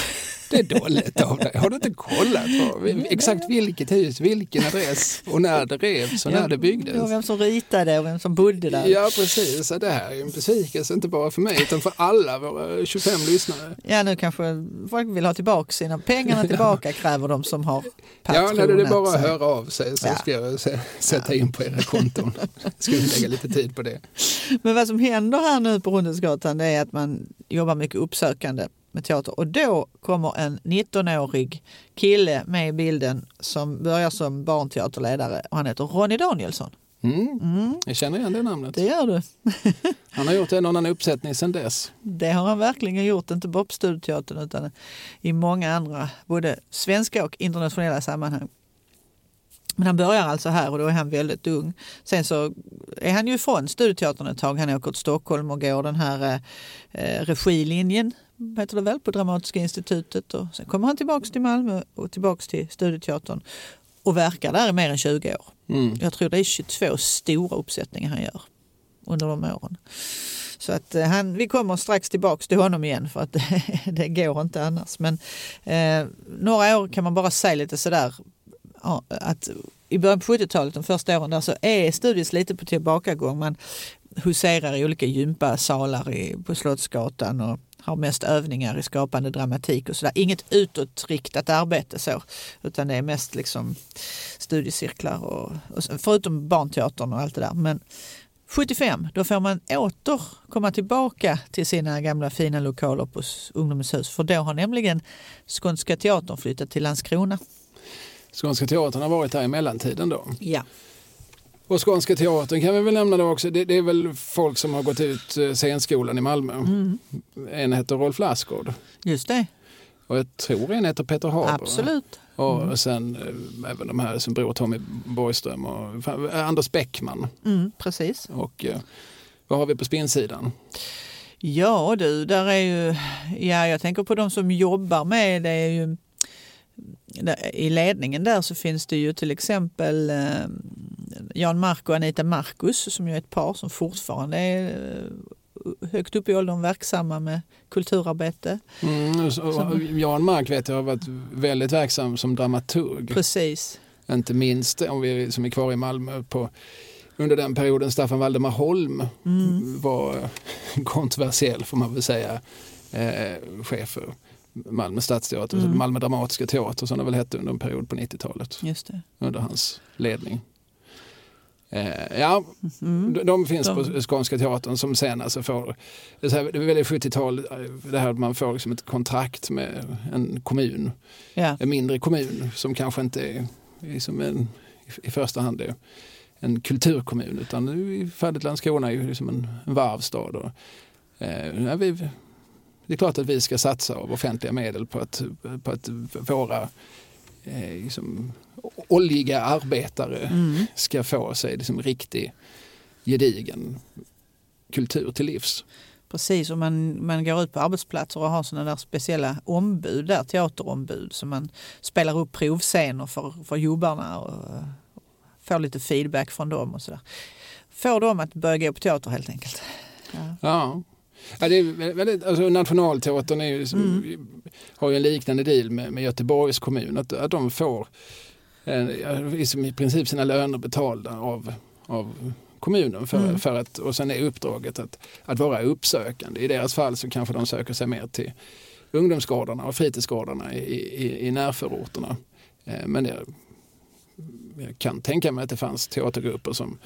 Det är dåligt av dig. Har du inte kollat på exakt vilket hus, vilken adress och när det revs och när det byggdes? Och vem som ritade och vem som bodde där. Ja precis, det här är en besvikelse inte bara för mig utan för alla våra 25 lyssnare. Ja nu kanske folk vill ha tillbaka sina pengarna *laughs* tillbaka kräver de som har patronat. Ja, när det är bara att höra av sig så ska jag sätta in på era konton. *laughs* Ska vi lägga lite tid på det. Men vad som händer här nu på Rundhusgatan är att man jobbar mycket uppsökande med teater. Och då kommer en 19-årig kille med i bilden som börjar som barnteaterledare och han heter Ronny Danielsson. Mm. Mm. Jag känner igen det namnet. Det gör du. *laughs* han har gjort en annan uppsättning sedan dess. Det har han verkligen gjort, inte bara på Studioteatern utan i många andra, både svenska och internationella sammanhang. Men han börjar alltså här och då är han väldigt ung. Sen så är han ju ifrån Studioteatern ett tag. Han åker till Stockholm och går den här eh, regilinjen heter det väl, på Dramatiska institutet. Och sen kommer han tillbaks till Malmö och tillbaks till Studioteatern och verkar där i mer än 20 år. Mm. Jag tror det är 22 stora uppsättningar han gör under de åren. Så att eh, han, vi kommer strax tillbaks till honom igen för att det, *laughs* det går inte annars. Men eh, några år kan man bara säga lite sådär att i början på 70-talet, de första åren där, så är studies lite på tillbakagång. Man huserar i olika gympasalar i, på Slottsgatan och har mest övningar i skapande dramatik och sådär. Inget utåtriktat arbete så, utan det är mest liksom studiecirklar och, och förutom barnteatern och allt det där. Men 75, då får man åter komma tillbaka till sina gamla fina lokaler på Ungdomens hus. För då har nämligen Skånska teatern flyttat till Landskrona. Skånska teatern har varit här i mellantiden då? Ja. Och Skånska teatern kan vi väl nämna då också. Det, det är väl folk som har gått ut eh, scenskolan i Malmö. Mm. En heter Rolf Lassgård. Just det. Och jag tror en heter Peter Haber. Absolut. Och mm. sen äh, även de här som Bror Tommy Borgström och äh, Anders Bäckman. Mm, precis. Och vad har vi på spinnsidan? Ja du, där är ju, ja jag tänker på de som jobbar med det är ju i ledningen där så finns det ju till exempel eh, Jan Mark och Anita Marcus som ju är ett par som fortfarande är eh, högt upp i åldern verksamma med kulturarbete. Mm, så, Jan Mark vet jag har varit väldigt verksam som dramaturg. Precis. Inte minst om vi som är kvar i Malmö på under den perioden Staffan Valdemar Holm mm. var kontroversiell får man väl säga, eh, chef för Malmö stadsteater, mm. Malmö dramatiska teater som det väl hette under en period på 90-talet. Just det. Under hans ledning. Eh, ja, mm. de, finns de. på Skånska teatern som sen alltså får, det är väldigt 70-tal, det här att man får liksom ett kontrakt med en kommun, ja. en mindre kommun som kanske inte är, är en, i första hand är en kulturkommun utan nu i fallet Landskrona är ju liksom en, en varvstad. Och, eh, vi, det är klart att vi ska satsa av offentliga medel på att, på att våra eh, liksom, oljiga arbetare mm. ska få sig liksom, riktig gedigen kultur till livs. Precis, och man, man går ut på arbetsplatser och har sådana där speciella ombud, där, teaterombud, som man spelar upp provscener för, för jobbarna och, och får lite feedback från dem och sådär. Får dem att börja gå på teater helt enkelt. Ja. ja. Ja, det är väldigt, alltså Nationalteatern är ju, mm. har ju en liknande deal med, med Göteborgs kommun. Att, att de får i princip sina löner betalda av, av kommunen. För, mm. för att, och sen är uppdraget att, att vara uppsökande. I deras fall så kanske de söker sig mer till ungdomsgårdarna och fritidsgårdarna i, i, i närförorterna. Eh, men det, jag kan tänka mig att det fanns teatergrupper som,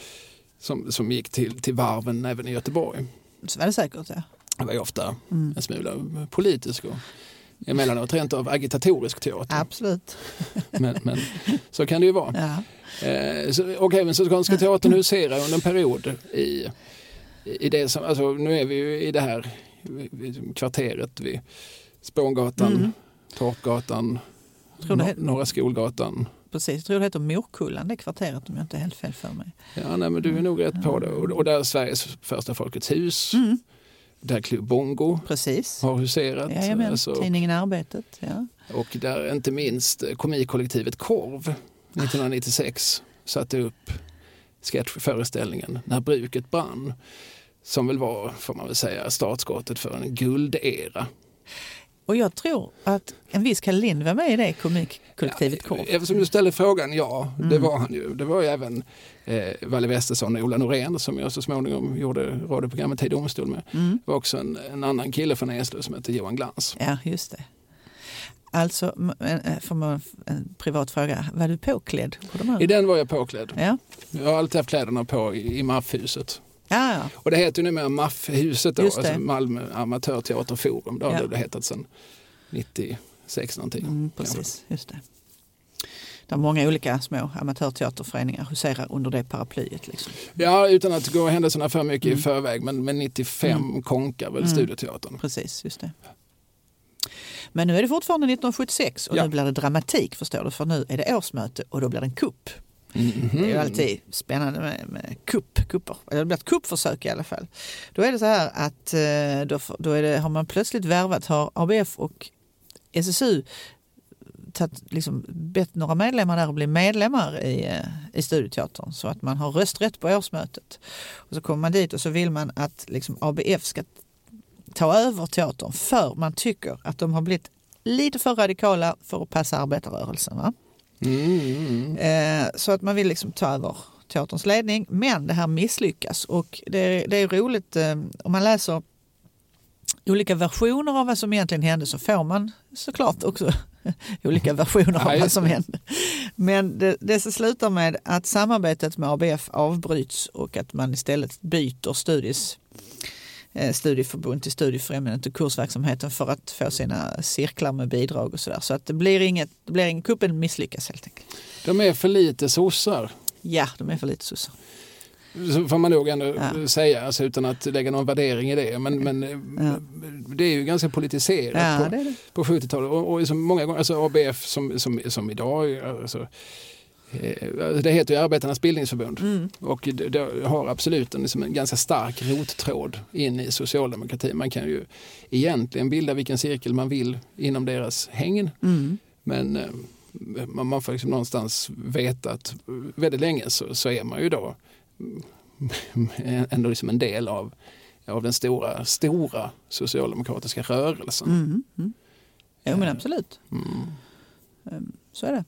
som, som gick till, till varven även i Göteborg. Så var det säkert ja. Det var ju ofta mm. en smula politisk och emellanåt rent av agitatorisk teater. Absolut. Men, men så kan det ju vara. Ja. Eh, så, och även Skånska teatern huserar under en period i, i det som, alltså nu är vi ju i det här kvarteret vid Spångatan, mm. Torpgatan, Nor Norra Skolgatan. Precis, jag tror det heter Morkullan det kvarteret om jag inte är helt fel för mig. Ja, nej, men du är nog rätt på det. Och, och där är Sveriges första Folkets hus. Mm. Där Klubb Bongo Precis. har huserat. Jajamän, alltså, tidningen Arbetet. Ja. Och där inte minst komikkollektivet Korv 1996 satte upp sketchföreställningen När bruket brann. Som väl var, får man väl säga, startskottet för en guldera Och jag tror att en viss Kalle Lind var med i det komikkollektivet Korv. Eftersom du ställer frågan, ja, det Mm. var han ju. Det var ju även eh, Valle Westesson och Ola Norén som jag så småningom gjorde radioprogrammet Tid domstol med. Mm. Det var också en, en annan kille från Eslöv som hette Johan Glans. Ja, just det. Alltså, en- får man en privat fråga, var du påklädd på de här? I den var jag påklädd. Ja, Jag har alltid haft kläderna på i, i MAF-huset. Ja, ja. Och det heter ju numera MAF-huset då, alltså Malmö Amatörteaterforum. Det har Ja. det hetat sedan 96 någonting. Mm, precis, just det. Det är många olika små amatörteaterföreningar huserar under det paraplyet. Liksom. Ja, utan att gå händelserna för mycket Mm. i förväg, men, men 95 konkar väl Mm. Studioteatern. Precis, just det. Men nu är det fortfarande 1976 och Ja. nu blir det dramatik förstår du, för nu är det årsmöte och då blir det en kupp. Mhm. Det är ju alltid spännande med, med kupp, kupper. Eller det blir ett kuppförsök i alla fall. Då är det så här att eh, då, då det, har man plötsligt värvat, har ABF och SSU tagit, liksom, bett några medlemmar där att bli medlemmar i, eh, i Studioteatern så att man har rösträtt på årsmötet. Och så kommer man dit och så vill man att liksom, ABF ska ta över teatern för man tycker att de har blivit lite för radikala för att passa arbetarrörelsen. Va? Mm. Eh, så att man vill liksom ta över teaterns ledning. Men det här misslyckas och det, det är roligt eh, om man läser olika versioner av vad som egentligen hände så får man såklart också *laughs* olika versioner av vad som hände. Men det, det så slutar med att samarbetet med ABF avbryts och att man istället byter studies, studieförbund till studiefrämjandet och kursverksamheten för att få sina cirklar med bidrag och sådär. Så att det blir inget, det blir ingen kuppen misslyckas helt enkelt. De är för lite sossar. Ja, de är för lite sossar. Så får man nog ändå Ja. säga alltså, utan att lägga någon värdering i det. Men, men Ja. det är ju ganska politiserat Ja, på, det är det. på 70-talet. Och, och så många gånger, alltså ABF som, som, som idag, alltså, eh, det heter ju Arbetarnas bildningsförbund. Mm. Och det, har absolut en, liksom en ganska stark rottråd in i socialdemokratin. Man kan ju egentligen bilda vilken cirkel man vill inom deras hägn. Mm. Men eh, man, man får liksom någonstans veta att väldigt länge så, så är man ju då *laughs* ändå liksom en del av, av den stora, stora socialdemokratiska rörelsen. Mm. Mm. Jo men absolut, Mm. Ehm, så är det.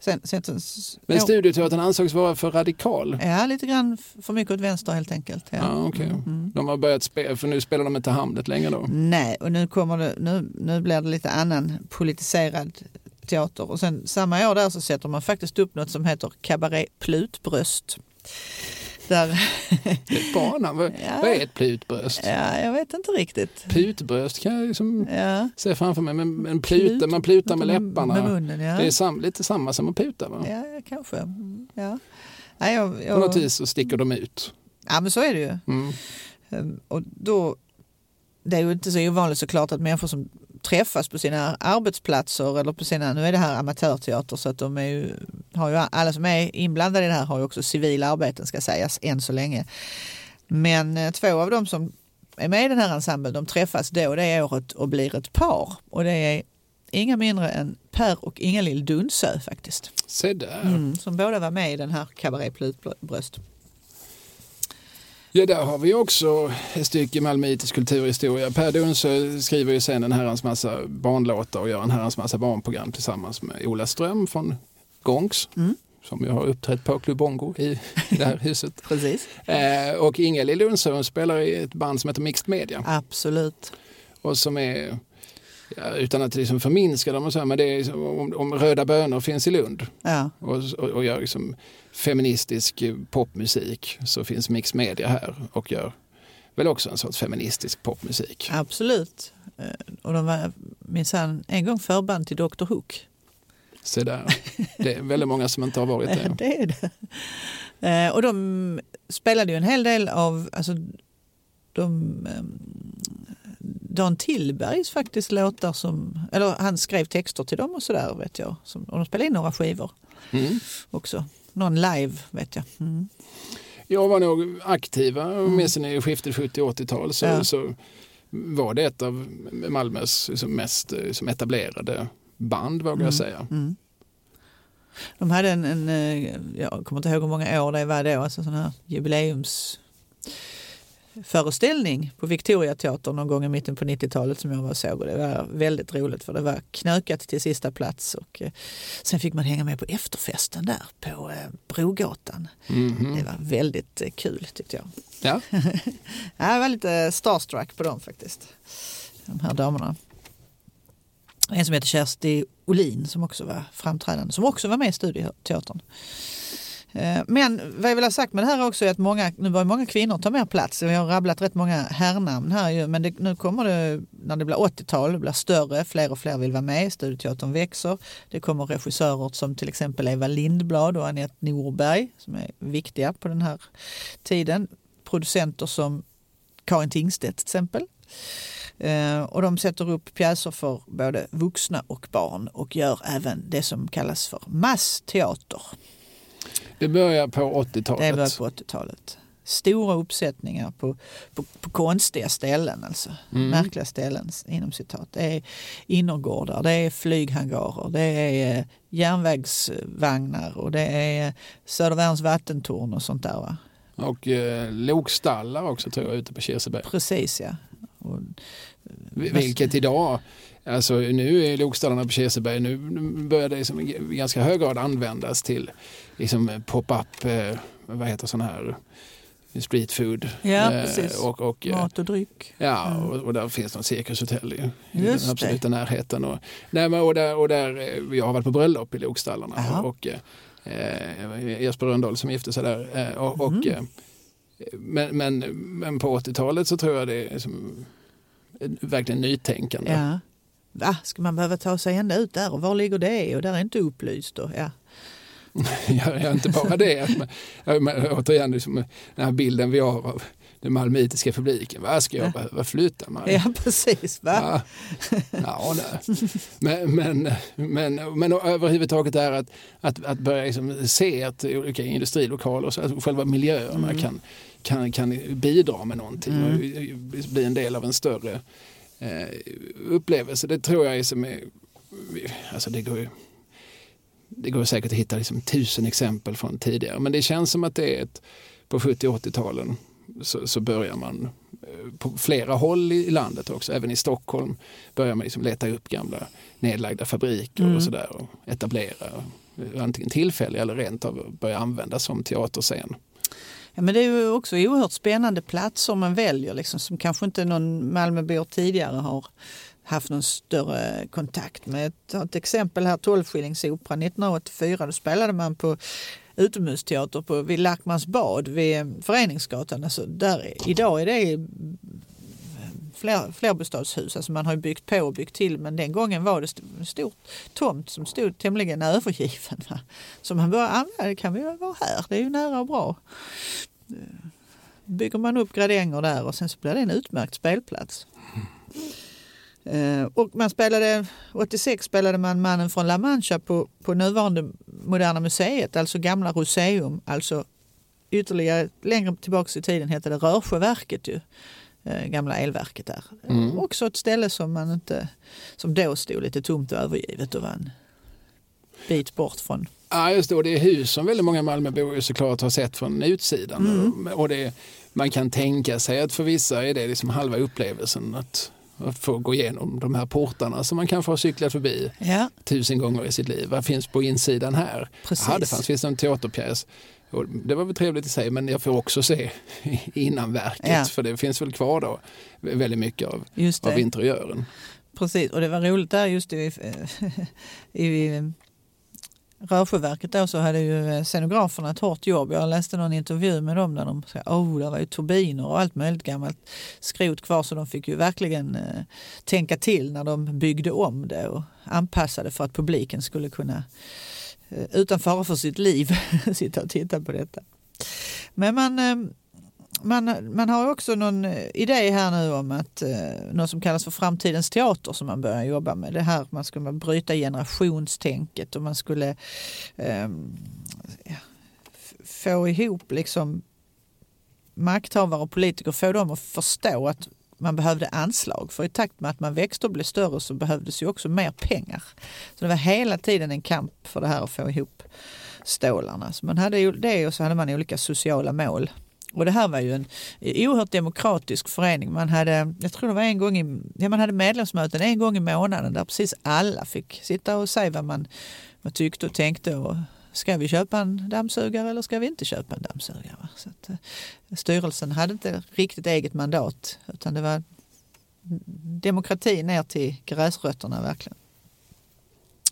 Sen, sen, sen, Men Studioteatern ansågs vara för radikal. ja, lite grann för mycket åt vänster helt enkelt. Ja. Ja, okej. Mm, mm. De har börjat spela, för nu spelar de inte Hamlet längre då. Nej, och nu, kommer det, nu, nu blir det lite annan politiserad teater. Och sen samma år där så sätter man faktiskt upp något som heter Cabaret Plutbröst. Bra namn. Vad, Ja. vad är ett plutbröst? ja, jag vet inte riktigt. Putbröst kan jag liksom Ja. se framför mig. Men, men pluta, man plutar med läpparna. Med munnen, ja. Det är sam, lite samma som att puta va? Ja, kanske. Ja. Nej, jag, På jag, något vis så sticker de ut. ja, men så är det ju. Mm. Ehm, Och då, det är ju inte så ovanligt såklart att människor som träffas på sina arbetsplatser eller på sina, nu är det här amatörteater så att de är ju, har ju, alla som är inblandade i det här har ju också civila arbeten ska sägas än så länge. Men eh, två av dem som är med i den här ensemblen de träffas då det året och blir ett par och det är inga mindre än Per och Ingalill Dunsö faktiskt. Se där. Mm, som båda var med i den här Cabaret Plutbröst. Ja, där har vi också ett stycke malmöitisk kulturhistoria. Per Dunsö skriver ju sen en herrans massa barnlåtar och gör en herrans massa barnprogram tillsammans med Ola Ström från Gongs. Mm. Som ju har uppträtt på Club Bongo i *laughs* det här huset. Precis. Eh, och Ingalill Dunsö hon spelar i ett band som heter Mixed Media. Absolut. Och som är, ja, utan att liksom förminska dem och så, här, men det är liksom, om, om Röda Bönor finns i Lund Ja. och, och, och gör liksom feministisk popmusik så finns Mix Media här och gör väl också en sorts feministisk popmusik. Absolut. Eh, Och de var minsann en gång förband till Dr Hook. Så där. Det är väldigt många som inte har varit det. *laughs* Det är det. Eh, Och de spelade ju en hel del av, alltså de, ehm, Dan Tillbergs faktiskt låtar som, eller han skrev texter till dem och sådär vet jag. Och de spelade in några skivor Mm. också. Någon live vet jag. Mm. Jag var nog aktiva, åtminstone i skiftet 70-80-tal så, Ja. så var det ett av Malmös liksom, mest som etablerade band vågar jag säga. Mm. De hade en, en, eh, jag kommer inte ihåg hur många år det var då, alltså sån här jubileums föreställning på Victoriateatern någon gång i mitten på 90-talet som jag var och såg och det var väldigt roligt för det var knökat till sista plats och eh, sen fick man hänga med på efterfesten där på eh, Brogatan. Mhm. Det var väldigt eh, kul tyckte jag. Ja. *laughs* Jag var lite starstruck på dem faktiskt. De här damerna. En som heter Kersti Olin som också var framträdande, som också var med i Studieteatern. Eh, men vad jag vill ha sagt med det här också är att många, nu börjar många kvinnor ta mer plats. Vi har rabblat rätt många herrnamn här ju, men det, nu kommer det, när det blir 80-tal, det blir större, fler och fler vill vara med, Studioteatern växer. Det kommer regissörer som till exempel Eva Lindblad och Anette Norberg som är viktiga på den här tiden. Producenter som Karin Tingstedt till exempel. Eh, och de sätter upp pjäser för både vuxna och barn och gör även det som kallas för massteater. Det börjar på Det var 80-talet. på 80-talet. Stora uppsättningar på, på, på konstiga ställen, alltså. Mm. märkliga ställen inom citat. Det är innergårdar, det är flyghangarer, det är eh, järnvägsvagnar och det är Södervärns vattentorn och sånt där. Va? Och eh, lokstallar också tror jag ute på Kirseberg. Precis ja. Och, Vi- Vilket idag, alltså nu är lokstallarna på Kirseberg, nu börjar det som i ganska hög grad användas till liksom pop-up, eh, vad heter sån här, street food. Ja, Eh. Och, och, eh, mat och dryck. Ja, och, och där finns något cirkushotell i, i den absoluta närheten. Och, nej, och, där, och där, eh, jag har varit på bröllop i Lokstallarna Jaha. och eh, Jesper Rönndahl som gifte sig där. Och, och, Mhm. eh, men, men, men på 80-talet så tror jag det är som, verkligen nytänkande. Ja. Va, ska man behöva ta sig ända ut där och var ligger det? Och där är inte upplyst. Och, ja. *laughs* Jag gör inte bara det. Ja, men, återigen, liksom, den här bilden vi har av den malmöitiska publiken. Vad ska jag Ja. behöva flytta mig? ja, precis. Va? Ja, ja. Men, men, men, men överhuvudtaget är att, att, att börja liksom se att olika industrilokaler och så, att själva miljöerna Mm. kan, kan, kan bidra med någonting Mm. och bli en del av en större eh, upplevelse. Det tror jag är som är, alltså det går ju det går säkert att hitta liksom tusen exempel från tidigare men det känns som att det är ett, på 70 och 80-talen så, så börjar man eh, på flera håll i, i landet också, även i Stockholm börjar man liksom leta upp gamla nedlagda fabriker Mm. och sådär och etablera eh, antingen tillfälliga eller rent av börja användas som teaterscen. Ja, men det är ju också oerhört spännande platser man väljer liksom, som kanske inte någon Malmöbor tidigare har haft någon större kontakt med. Jag ett exempel här, 12-skillingsoperan 1984. Då spelade man på utomhusteater på, vid Lackmans bad vid Föreningsgatan. Alltså där, idag är det fler, flerbostadshus. Alltså man har byggt på och byggt till men den gången var det st- en stor tomt som stod tämligen övergiven. Va? Så man bara, ah, det kan vi väl vara här, det är ju nära och bra. Bygger man upp gradänger där och sen så blir det en utmärkt spelplats. Eh, Och man spelade, 86 spelade man Mannen från La Mancha på, på nuvarande Moderna Museet, alltså gamla Roseum, alltså ytterligare längre tillbaka i tiden hette det Rörsjöverket ju. Eh, Gamla elverket där. Mm. Också ett ställe som man inte, som då stod lite tomt och övergivet och var en bit bort från. Ja, just det. Och det är hus som väldigt många Malmöbor såklart har sett från utsidan. Mm. Och det, man kan tänka sig att för vissa är det liksom halva upplevelsen att, att få gå igenom de här portarna som man kanske har cyklat förbi Ja, tusen gånger i sitt liv. Vad finns på insidan här? Precis. Ja, det fanns finns en teaterpjäs. Och det var väl trevligt i sig men jag får också se *laughs* innanverket Ja. för det finns väl kvar då väldigt mycket av, av interiören. Precis, och det var roligt där just i, *laughs* i Rörsjöverket då så hade ju eh, scenograferna ett hårt jobb. Jag läste någon intervju med dem där de sa oh, det var ju turbiner och allt möjligt gammalt skrot kvar så de fick ju verkligen eh, tänka till när de byggde om det och anpassade för att publiken skulle kunna eh, utan fara för sitt liv *laughs* sitta och titta på detta. Men man, eh, man, man har också någon eh, idé här nu om att eh, något som kallas för framtidens teater som man börjar jobba med. Det här man skulle bryta generationstänket och man skulle eh, få ihop liksom makthavare och politiker, få dem att förstå att man behövde anslag. För i takt med att man växte och blev större så behövdes ju också mer pengar. Så det var hela tiden en kamp för det här att få ihop stålarna. Så man hade ju det och så hade man olika sociala mål. Och det här var ju en oerhört demokratisk förening. Man hade, jag tror det var en gång i, ja, man hade medlemsmöten en gång i månaden där precis alla fick sitta och säga vad man, vad tyckte och tänkte. Och ska vi köpa en dammsugare eller ska vi inte köpa en dammsugare? Så att, eh, styrelsen hade inte riktigt eget mandat utan det var demokrati ner till gräsrötterna verkligen.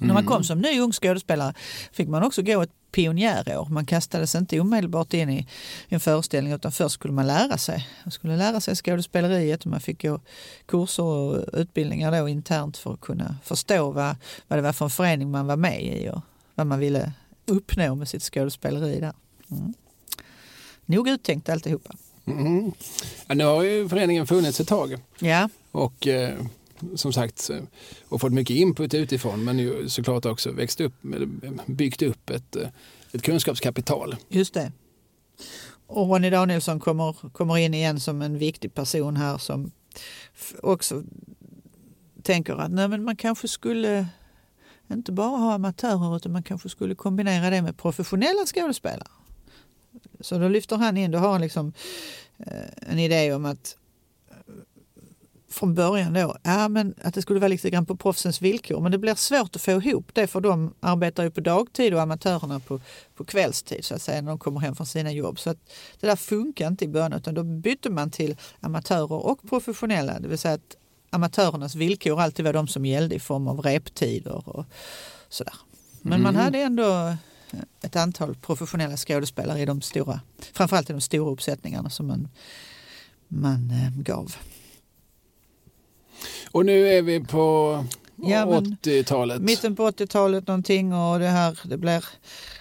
När man kom som ny ung skådespelare fick man också gå ett pionjärår. Man kastades inte omedelbart in i en föreställning utan först skulle man lära sig. Man skulle lära sig skådespeleriet och man fick gå kurser och utbildningar då internt för att kunna förstå vad, vad det var för en förening man var med i och vad man ville uppnå med sitt skådespeleri där. Mm. Nog uttänkt alltihopa. Mm. Ja, nu har ju föreningen funnits ett tag. Ja. Och eh, som sagt, eh, och fått mycket input utifrån men ju såklart också växt upp, eh, byggt upp ett, eh, ett kunskapskapital. Just det. Och Ronny Danielsson kommer, kommer in igen som en viktig person här som också tänker att nej, men man kanske skulle inte bara ha amatörer utan man kanske skulle kombinera det med professionella skådespelare. Så då lyfter han in, då har han liksom en idé om att från början då, ja, men att det skulle vara lite grann på proffsens villkor. Men det blir svårt att få ihop det för de arbetar ju på dagtid och amatörerna på, på kvällstid så att säga när de kommer hem från sina jobb. Så att det där funkar inte i början utan då bytte man till amatörer och professionella. Det vill säga att amatörernas villkor alltid var de som gällde i form av reptider och sådär. Men mm. man hade ändå ett antal professionella skådespelare i de stora, framförallt i de stora uppsättningarna som man, man eh, gav. Och nu är vi på ja, 80-talet. Mitten på 80-talet någonting och det här det blir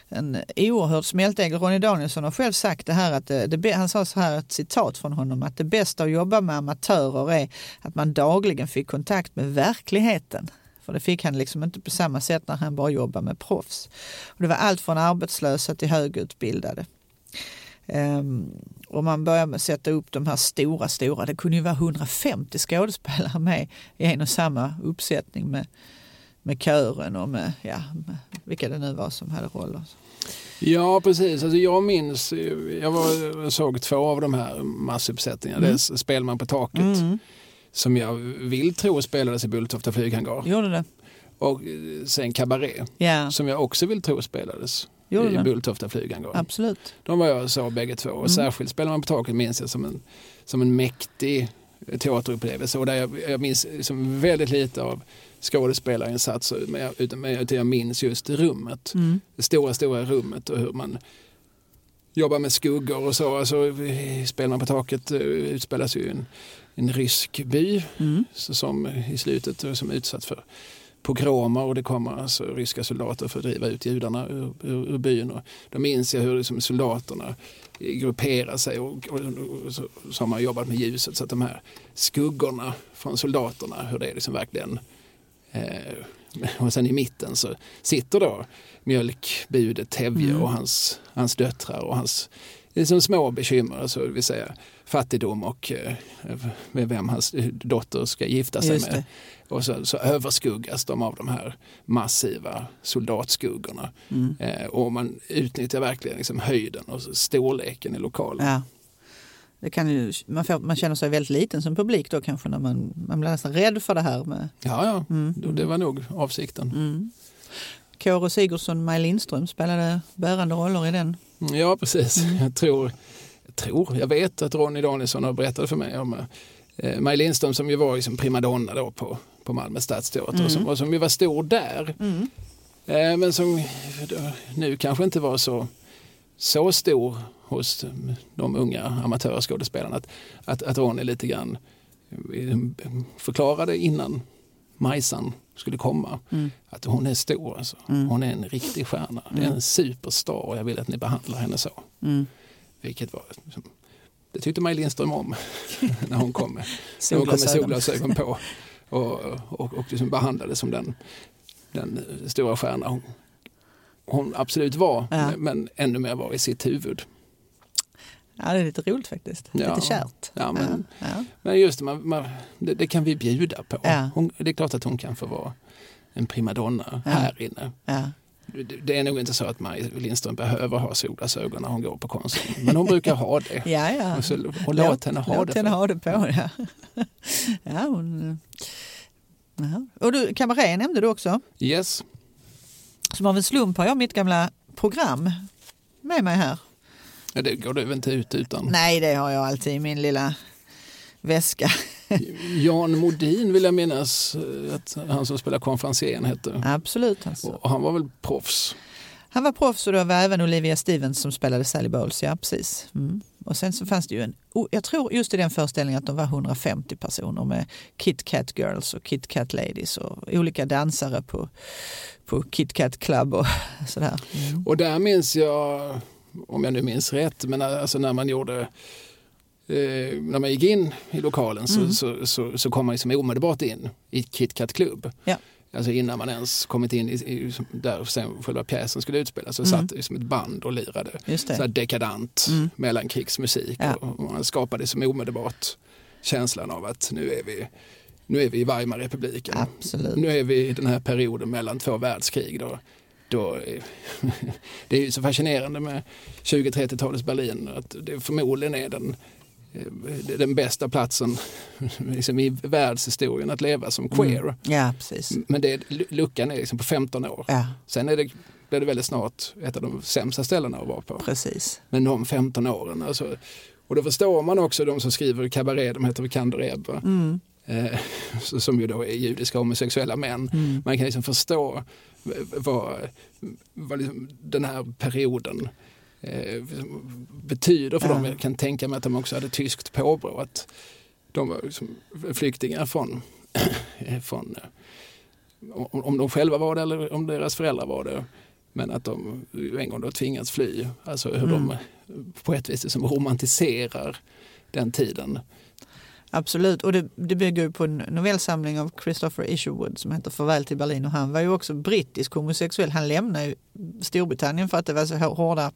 en oerhörd smältdegel. Ronny Danielsson har själv sagt det här att det, det, han sa så här ett citat från honom att det bästa att jobba med amatörer är att man dagligen fick kontakt med verkligheten. För det fick han liksom inte på samma sätt när han bara jobbade med proffs. Och det var allt från arbetslösa till högutbildade. Um, och man började med att sätta upp de här stora, stora, det kunde ju vara 150 skådespelare med i en och samma uppsättning med, med kören och med, ja, med vilka det nu var som hade roller. Ja precis, alltså jag minns, jag var, såg två av de här massuppsättningarna, mm. det är Spelman på taket mm. som jag vill tro spelades i Bulltofta flyghangar. Gjorde det. Och sen Cabaret yeah. som jag också vill tro spelades Gjorde i Bulltofta flyghangar. Absolut. De var jag så bägge två. Och mm. särskilt Spelar man på taket minns jag som en, som en mäktig teaterupplevelse. Och där jag, jag minns liksom väldigt lite av skådespelarinsatser. Jag, utan, men jag minns just rummet. Mm. Det stora, stora rummet och hur man jobbar med skuggor och så. Alltså, spelar man på taket eh, utspelas ju en, en rysk by mm. som i slutet som är utsatt för pogromer och det kommer alltså ryska soldater för att driva ut judarna ur, ur, ur byn. Och då minns jag hur liksom soldaterna grupperar sig och, och, och så, så, har man jobbat med ljuset så att de här skuggorna från soldaterna, hur det är liksom verkligen eh, och sen i mitten så sitter då mjölkbudet Tevje mm. och hans, hans döttrar och hans liksom små bekymmer, alltså, det vill säga fattigdom och eh, med vem hans dotter ska gifta sig med. Och så, så överskuggas de av de här massiva soldatskuggorna. Mm. Eh, och man utnyttjar verkligen liksom höjden och storleken i lokalen. Ja. Det kan ju, man, får, man känner sig väldigt liten som publik då kanske när man, man blir nästan rädd för det här. Med, ja, ja. Mm. det var nog avsikten. Mm. Kåre Sigurdsson Maj Lindström spelade bärande roller i den. Ja, precis. Mm. *laughs* Jag tror, jag tror, jag vet att Ronny Danielsson har berättat för mig om eh, Maj Lindström som ju var liksom primadonna då på på Malmö stadsteater mm. och, som, och som ju var stor där. Mm. Eh, men som nu kanske inte var så, så stor hos de unga amatörskådespelarna. Att, att, att Ronny lite grann eh, förklarade innan Majsan skulle komma mm. att hon är stor. Alltså. Mm. Hon är en riktig stjärna. Det är en mm. superstar och jag vill att ni behandlar henne så. Mm. Vilket var, det tyckte Maj Lindström om *laughs* när hon kom med, när hon kom med solglasögon på och, och, och liksom behandlades som den, den stora stjärna hon, hon absolut var, ja. men ännu mer var i sitt huvud. Ja, det är lite roligt faktiskt. Ja. Lite kärt. Ja, men, ja. men just man, man, det, det, kan vi bjuda på. Hon, det är klart att hon kan få vara en primadonna här inne. det- det är nog inte så att Maj Lindström behöver ha solglasögon när hon går på Konsum. Men hon brukar ha det. *laughs* Ja, ja. Och, så, och låt henne ha Låt det. henne ha det på. Ja. *laughs* Ja, hon, ja. Och du, kabaré nämnde du också. Yes. Som av en slump har jag mitt gamla program med mig här. Ja, det går du väl inte ut utan. Nej, det har jag alltid i min lilla väska. Jan Modin vill jag minnas eh, att han som spelar konferencieren hette. Absolut. Alltså. Och han var väl proffs. Han var proffs och det var även Olivia Stevens som spelade Sally Bowles. Ja, precis. Mm. Och sen så fanns det ju en, jag tror just i den föreställningen att de var 150 personer med Kit Kat Girls och Kit Kat Ladies och olika dansare på, på Kit Kat Club och *laughs* sådär. Mm. Och där minns jag, om jag nu minns rätt, men alltså när man gjorde eh, när man gick in i lokalen så, Mm. så, så, så kom man liksom omedelbart in i KitKat Club. Ja. Alltså innan man ens kommit in i, i där sen själva pjäsen skulle utspelas så Mm. satt det som ett band och lirade. Så här dekadant Mm. mellankrigsmusik. Ja. Och man skapade som omedelbart känslan av att nu är vi, nu är vi i Weimarrepubliken. Absolut. Nu är vi i den här perioden mellan två världskrig. Då, då, *laughs* det är ju så fascinerande med 20-30-talets Berlin att det förmodligen är den, eh, den bästa platsen *laughs* liksom i världshistorien att leva som queer. Mm. Ja, precis. Men det, luckan är liksom på 15 år. Ja, Sen är det, blir det väldigt snart ett av de sämsta ställena att vara på. precis. Men de 15 åren. Alltså, och då förstår man också de som skriver kabaré, de heter Kandoreb, Mm. Eh, *laughs* som ju då är judiska homosexuella män. Mm. Man kan liksom förstå v- vad, vad liksom den här perioden eh, betyder för Ja. dem. Jag kan tänka mig att de också hade tyskt påbrå. Att de var liksom flyktingar från, *clears throat* från eh, om, om de själva var det eller om deras föräldrar var det. Men att de en gång då tvingats fly. Alltså hur Mm. de på ett vis liksom romantiserar den tiden. Absolut, och det, det bygger på en novellsamling av Christopher Isherwood som heter Farväl till Berlin och han var ju också brittisk homosexuell. Han lämnade ju Storbritannien för att det var så hår- hårda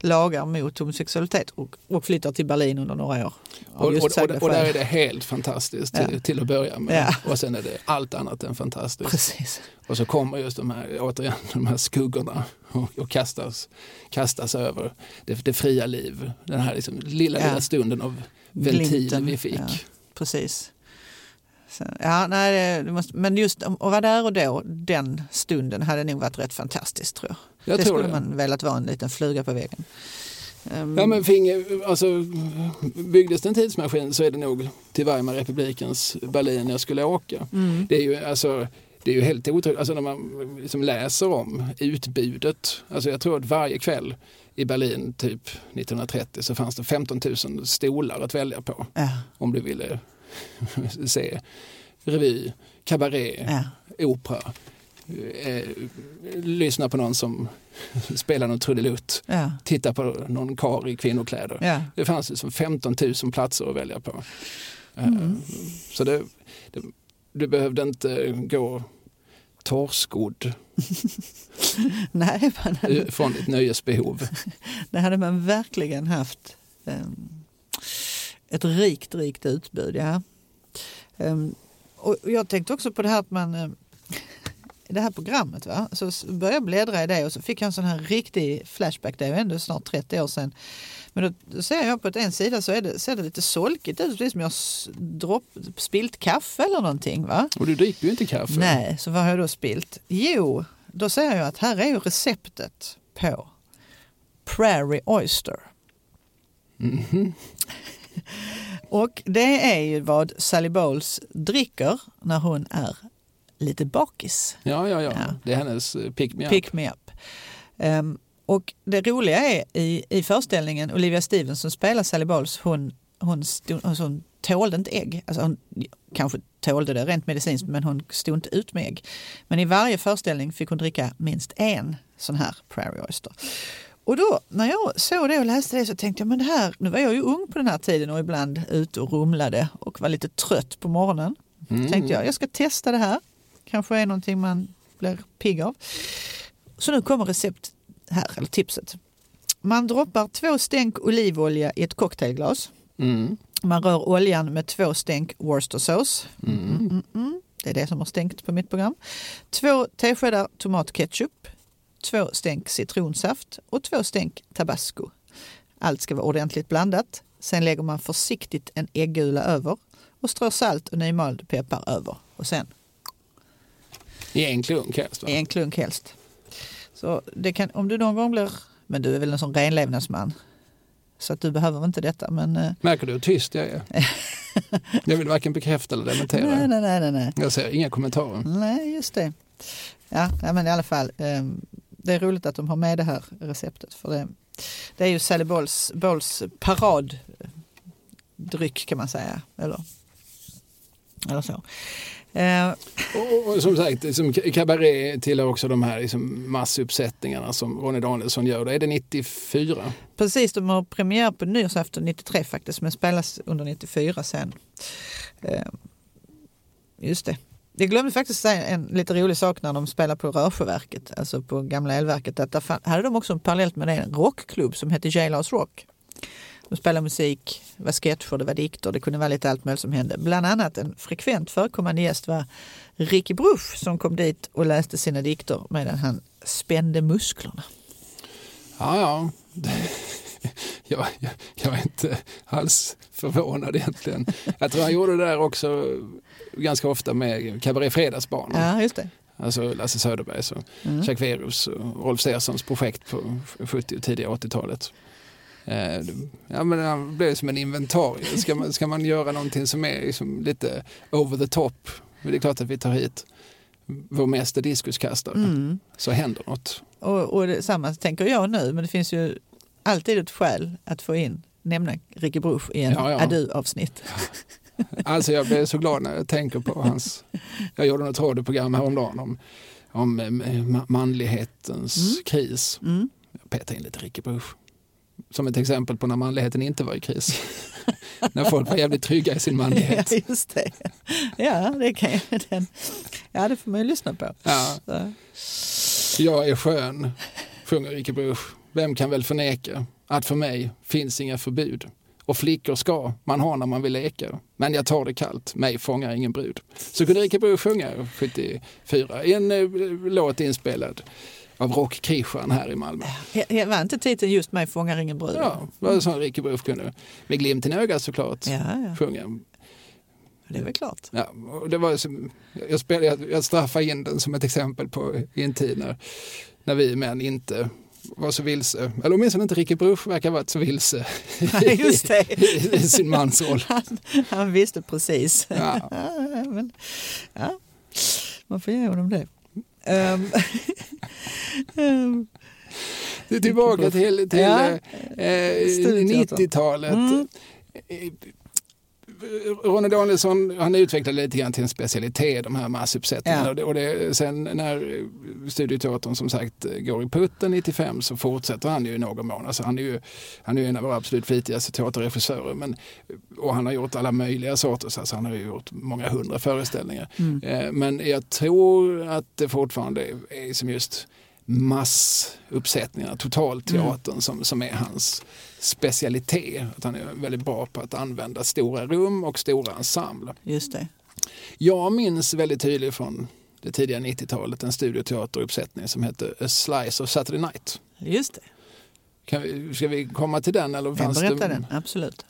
lagar mot homosexualitet och, och flyttar till Berlin under några år. Och, just och, och, och där är det helt fantastiskt Ja. till, till att börja med. Ja. Och sen är det allt annat än fantastiskt. Precis. Och så kommer just de här, återigen, *laughs* de här skuggorna och, och kastas, kastas över det, det fria liv. Den här liksom lilla, Ja. lilla stunden av ventil vi fick. ja. Precis. Så, ja, nej, måste, men just att vara där och då, den stunden hade nog varit rätt fantastiskt tror jag. Jag det tror skulle det. man velat vara en liten fluga på väggen. Ehm, Ja, men finge, alltså, byggdes det en tidsmaskin så är det nog till Weimarrepublikens Berlin jag skulle åka. mm, Det är ju, alltså, det är ju helt otroligt, alltså när man liksom läser om utbudet. Alltså jag tror att varje kväll i Berlin typ 1930 så fanns det 15 000 stolar att välja på. ja, Om du ville *laughs* se revy, kabaré, ja. opera. Eh, lyssna på någon som *laughs* spelar någon trudelutt. Ja, Titta på någon kar i kvinnokläder. ja. Det fanns liksom 15 000 platser att välja på. Eh, Mm. Så det, det, du behövde inte gå torrskodd *laughs* Nej, hade, från ditt nöjesbehov. *laughs* det hade man verkligen haft. ehm, ett rikt, rikt utbud. Ja. Ehm, och jag tänkte också på det här att man ehm, i det här programmet va? så började jag bläddra i det och så fick jag en sån här riktig flashback. Det är ju ändå snart 30 år sedan. Men då, då ser jag på att en sida så är det, ser det lite solkigt ut. Precis som jag dropp, spilt kaffe eller någonting. Va? Och du dricker ju inte kaffe. Nej, så vad har jag då spilt? Jo, då säger jag att här är ju receptet på Prairie Oyster. Mhm. *laughs* Och det är ju vad Sally Bowles dricker när hon är lite bakis. Ja, ja, ja, Ja. Det är hennes eh, pick me up. Pick me up. Ehm, och det roliga är i, i föreställningen, Olivia Stevens som spelar Sally Bowles, hon, hon, stod, alltså hon tålde inte ägg. Alltså hon kanske tålde det rent medicinskt men hon stod inte ut med ägg. Men i varje föreställning fick hon dricka minst en sån här Prairie Oyster. Och då när jag såg det och läste det så tänkte jag, men det här, nu var jag ju ung på den här tiden och ibland ute och rumlade och var lite trött på morgonen. Mm. Tänkte jag, jag ska testa det här. Kanske är någonting man blir pigg av. Så nu kommer recept här, eller tipset. Man droppar två stänk olivolja i ett cocktailglas. Mm. Man rör oljan med två stänk Worcestersås. Mm. Mm, mm. Det är det som har stänkt på mitt program. Två teskedar tomatketchup. två stänk citronsaft och två stänk tabasco. Allt ska vara ordentligt blandat. Sen lägger man försiktigt en äggula över och strör salt och nymald peppar över. Och sen I en klunk helst va? i en klunk helst. Så kan, om du någon gång blir, men du är väl en sån renlevnadsman, så att du behöver inte detta. Men, eh, Märker du hur tyst jag är? *laughs* jag vill varken bekräfta eller dementera. nej, nej, nej, nej. Jag ser inga kommentarer. Nej, just det. Ja, men i alla fall. Eh, det är roligt att de har med det här receptet. För det, det är ju Sally Balls, Balls paraddryck kan man säga. Eller, eller så. Eh, Och, och som sagt, liksom, Cabaret tillhör också de här liksom, massuppsättningarna som Ronny Danielsson gör. Då är det 94. precis, de har premiär på nyårsafton 93 faktiskt, men spelas under 94 sen. Eh, just det. Jag glömde faktiskt säga en lite rolig sak när de spelade på Rörsjöverket, alltså på gamla elverket. Att där hade de också parallellt med det en rockklubb som hette Jailhouse Rock. De spelade musik, det var sketcher, det var dikter, det kunde vara lite allt möjligt som hände. Bland annat en frekvent förekommande gäst var Ricky Bruff som kom dit och läste sina dikter medan han spände musklerna. Ja, ja. *laughs* Jag, jag, jag är inte alls förvånad egentligen. Jag tror han gjorde det där också ganska ofta med Cabaret Fredagsbarn. Ja, just det. Alltså Lasse Söderbergs och Mm. Jacques Verus och Rolf Stersons projekt på 70 och tidiga 80-talet. Eh, Ja, men det blev som en inventarie. Ska man, ska man göra någonting som är liksom lite over the top, det är klart att vi tar hit vår mesta diskuskastare, Mm. så händer något. Och, och detsamma tänker jag nu, men det finns ju alltid ett skäl att få in, nämna Ricky Bruch i en Ja, ja. adu-avsnitt. *laughs* Alltså jag blir så glad när jag tänker på hans... Jag gjorde något radioprogram häromdagen om, om eh, ma- manlighetens Mm. kris. Mm. Jag petade in lite Ricky Bruch. Som ett exempel på när manligheten inte var i kris. *laughs* när folk var jävligt trygga i sin manlighet. *laughs* Ja, just det. Ja, det kan jag. Den, ja, det får man ju lyssna på. Ja, Så. jag är skön, sjunger Ricky Bruch. Vem kan väl förneka att för mig finns inga förbud. Och flickor ska man ha när man vill leka. Men jag tar det kallt, mig fångar ingen brud. Så kunde Ricky Bruch sjunga 74 i en eh, låt inspelad av Rock Kristian här i Malmö. Var inte titeln just mig fångar ingen brud? Ja, det var så Ricky Bruch kunde med glimten i ögat såklart ja, ja. sjunga. det är väl klart. Ja, det var som, jag, spelade, jag, jag straffade in den som ett exempel på i en tid när, när vi män inte var så vilse, eller åtminstone inte Ricky Bruch verkar ha varit så vilse *laughs* Nej, just det. i, i sin mansroll. Han, han visste precis. Ja. *laughs* Ja, men, ja, man får ge honom det. Ehm, *laughs* ehm, tillbaka till, till Ja, eh, eh, studioteater. 90-talet. Mm. Ronny Danielsson han utvecklade lite grann till en specialitet, de här massuppsättningarna. Ja. Och det, och det, sen när Studioteatern som sagt går i putten 95 så fortsätter han ju i någon mån. Alltså han är ju han är ju en av våra absolut flitigaste teaterregissörer. Men, och han har gjort alla möjliga sorters, alltså han har ju gjort många hundra föreställningar. mm. Eh, Men jag tror att det fortfarande är som just massuppsättningarna, totalteatern som, som är hans specialitet. Att han är väldigt bra på att använda stora rum och stora ensembler. Just det. Jag minns väldigt tydligt från det tidiga 90-talet en studioteateruppsättning som hette A Slice of Saturday Night. Just det. Kan vi, ska vi komma till den? Eller Jag fanns berättar det, den, absolut.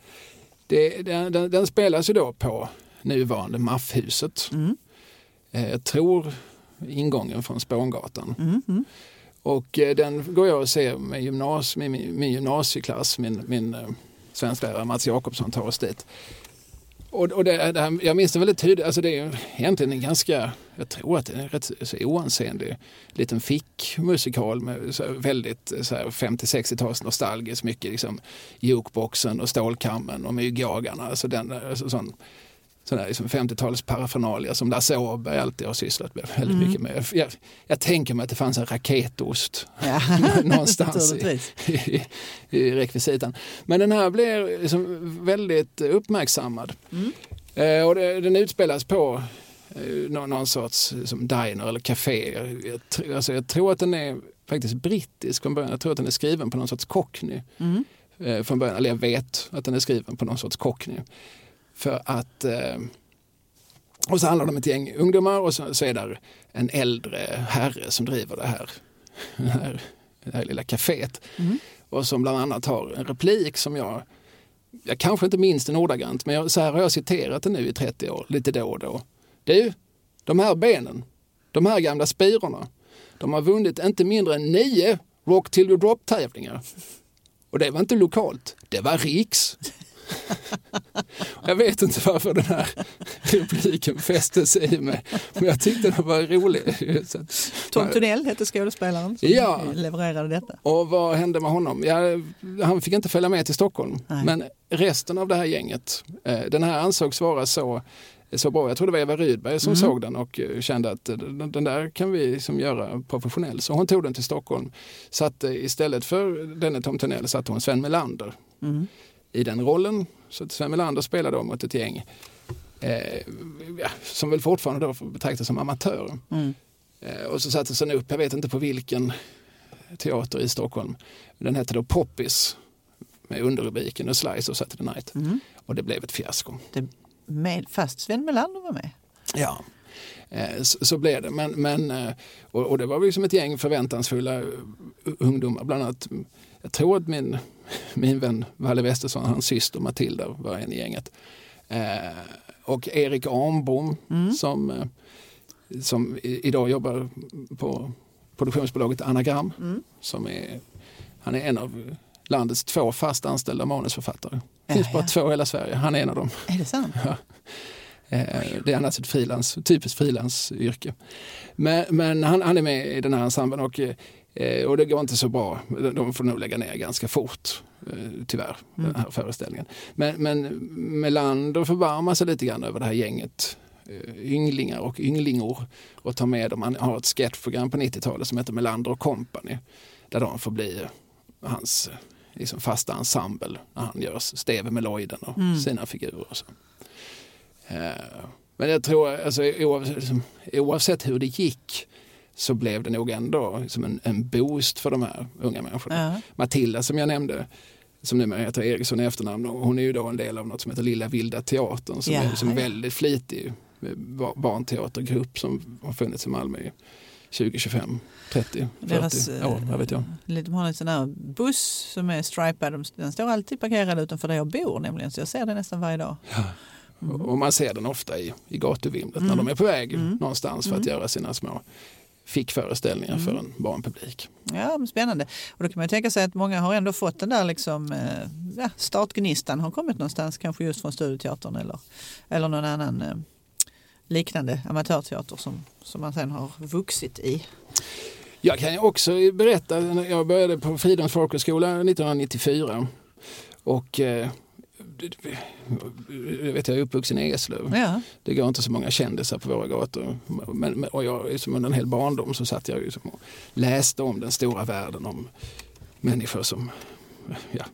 Det, den, den, den spelas ju då på nuvarande Maffhuset. Mm. Eh, Jag tror ingången från Spångatan. Mm. Mm. Och eh, den går jag och ser med, gymnas, med min, min gymnasieklass. Min, min eh, svensklärare Mats Jakobsson tar oss dit. Och, och det, det här, jag minns det väldigt tydligt. Alltså det är egentligen en ganska, jag tror att det är en rätt så oansenlig liten fickmusikal med så här väldigt eh, 50-60-tals nostalgiskt mycket liksom jukeboxen och stålkammen och myggjagarna. Alltså den, alltså sån, sån liksom 50-tals parafernalia som Lasse Åberg alltid har sysslat med väldigt Mm. mycket med. Jag, jag tänker mig att det fanns en raketost Ja, *laughs* någonstans i, i, i rekvisitan. Men den här blir liksom väldigt uppmärksammad. Mm. Eh, och det, den utspelas på eh, någon, någon sorts som diner eller café. Jag, alltså jag tror att den är faktiskt brittisk från början. Jag tror att den är skriven på någon sorts cockney Mm. eh, från början. Eller jag vet att den är skriven på någon sorts cockney. För att eh, och så handlar det om ett gäng ungdomar och så, så är där en äldre herre som driver det här det här, det här lilla kaféet. Och som bland annat har en replik som jag, jag kanske inte minns den ordagrant, men jag, så här har jag citerat den nu i 30 år, lite då och då. Du, de här benen, de här gamla spirorna, de har vunnit inte mindre än nio Rock till you drop-tävlingar. Och det var inte lokalt, det var riks. *laughs* jag vet inte varför den här repliken fäste sig i mig, men jag tyckte den var rolig. Att- Tom Tunell hette skådespelaren som Ja. levererade detta. Och vad hände med honom? Ja, han fick inte följa med till Stockholm. Nej. Men resten av det här gänget, eh, den här ansågs vara så, så bra. Jag tror det var Eva Rydberg som såg den och eh, kände att eh, den, där kan vi liksom göra professionell. Så hon tog den till Stockholm. Satte istället för denne Tom Törnell satte hon Sven Melander Mm. I den rollen. Så att Sven Melander spelade då mot ett gäng eh, som väl fortfarande då betraktas som amatörer. Mm. Eh, och så sattes den upp, jag vet inte på vilken teater i Stockholm. Den hette då Poppis med underrubriken A Slice of Saturday Night. Mm. Och det blev ett fiasko. Det, med, fast Sven Melander var med. Ja, eh, så, så blev det. Men, men, eh, och, och det var liksom ett gäng förväntansfulla ungdomar. Bland annat, jag tror att min, min vän Valle Westesson, hans syster Matilda var en i gänget. Eh, och Erik Arnbom som, eh, som idag jobbar på produktionsbolaget Anagram. Som är, han är en av landets två fast anställda manusförfattare. Det finns Ja, bara ja. två i hela Sverige, han är en av dem. Är det sant? *laughs* Eh, Det är annars ett frilans, typiskt frilansyrke. Men, men han, han är med i den här ensemblen och, eh, och det går inte så bra. De får nog lägga ner ganska fort, eh, tyvärr, den här föreställningen. Men, men Melander förbarmar sig lite grann över det här gänget eh, ynglingar och ynglingor och tar med dem. Han har ett sketchprogram på 90-talet som heter Melander och Company där de får bli hans liksom fasta ensemble när han gör Steve med Lloyden och sina figurer. Och så. Men jag tror, alltså, oavsett, liksom, oavsett hur det gick så blev det nog ändå liksom en, en boost för de här unga människorna. Ja. Matilda som jag nämnde, som numera heter Eriksson i efternamn, hon är ju då en del av något som heter Lilla Vilda Teatern som Ja, är som ja. väldigt flitig eh, ba- barnteatergrupp som har funnits i Malmö i 20, 25, 30, 40 Deras, år, vad vet jag. De har en sån här buss som är stripad. De- Den står alltid parkerad utanför där jag bor nämligen. Så jag ser den nästan varje dag. Och- Och man ser den ofta i, i gatuvimlet när de är på väg någonstans för att göra sina små fickföreställningar för en barnpublik. Ja, men spännande. Och då kan man ju tänka sig att många har ändå fått den där liksom, eh, ja, startgnistan har kommit någonstans, kanske just från Studioteatern eller, eller någon annan eh, liknande amatörteater som, som man sen har vuxit i. Jag kan ju också berätta, jag började på Fridhems folkhögskola 1994 och eh, jag vet jag är uppvuxen i Eslöv. Ja, Det går inte så många kändisar på våra gator. Men, och jag, liksom under en hel barndom så satt jag liksom och läste om den stora världen, om människor som ja,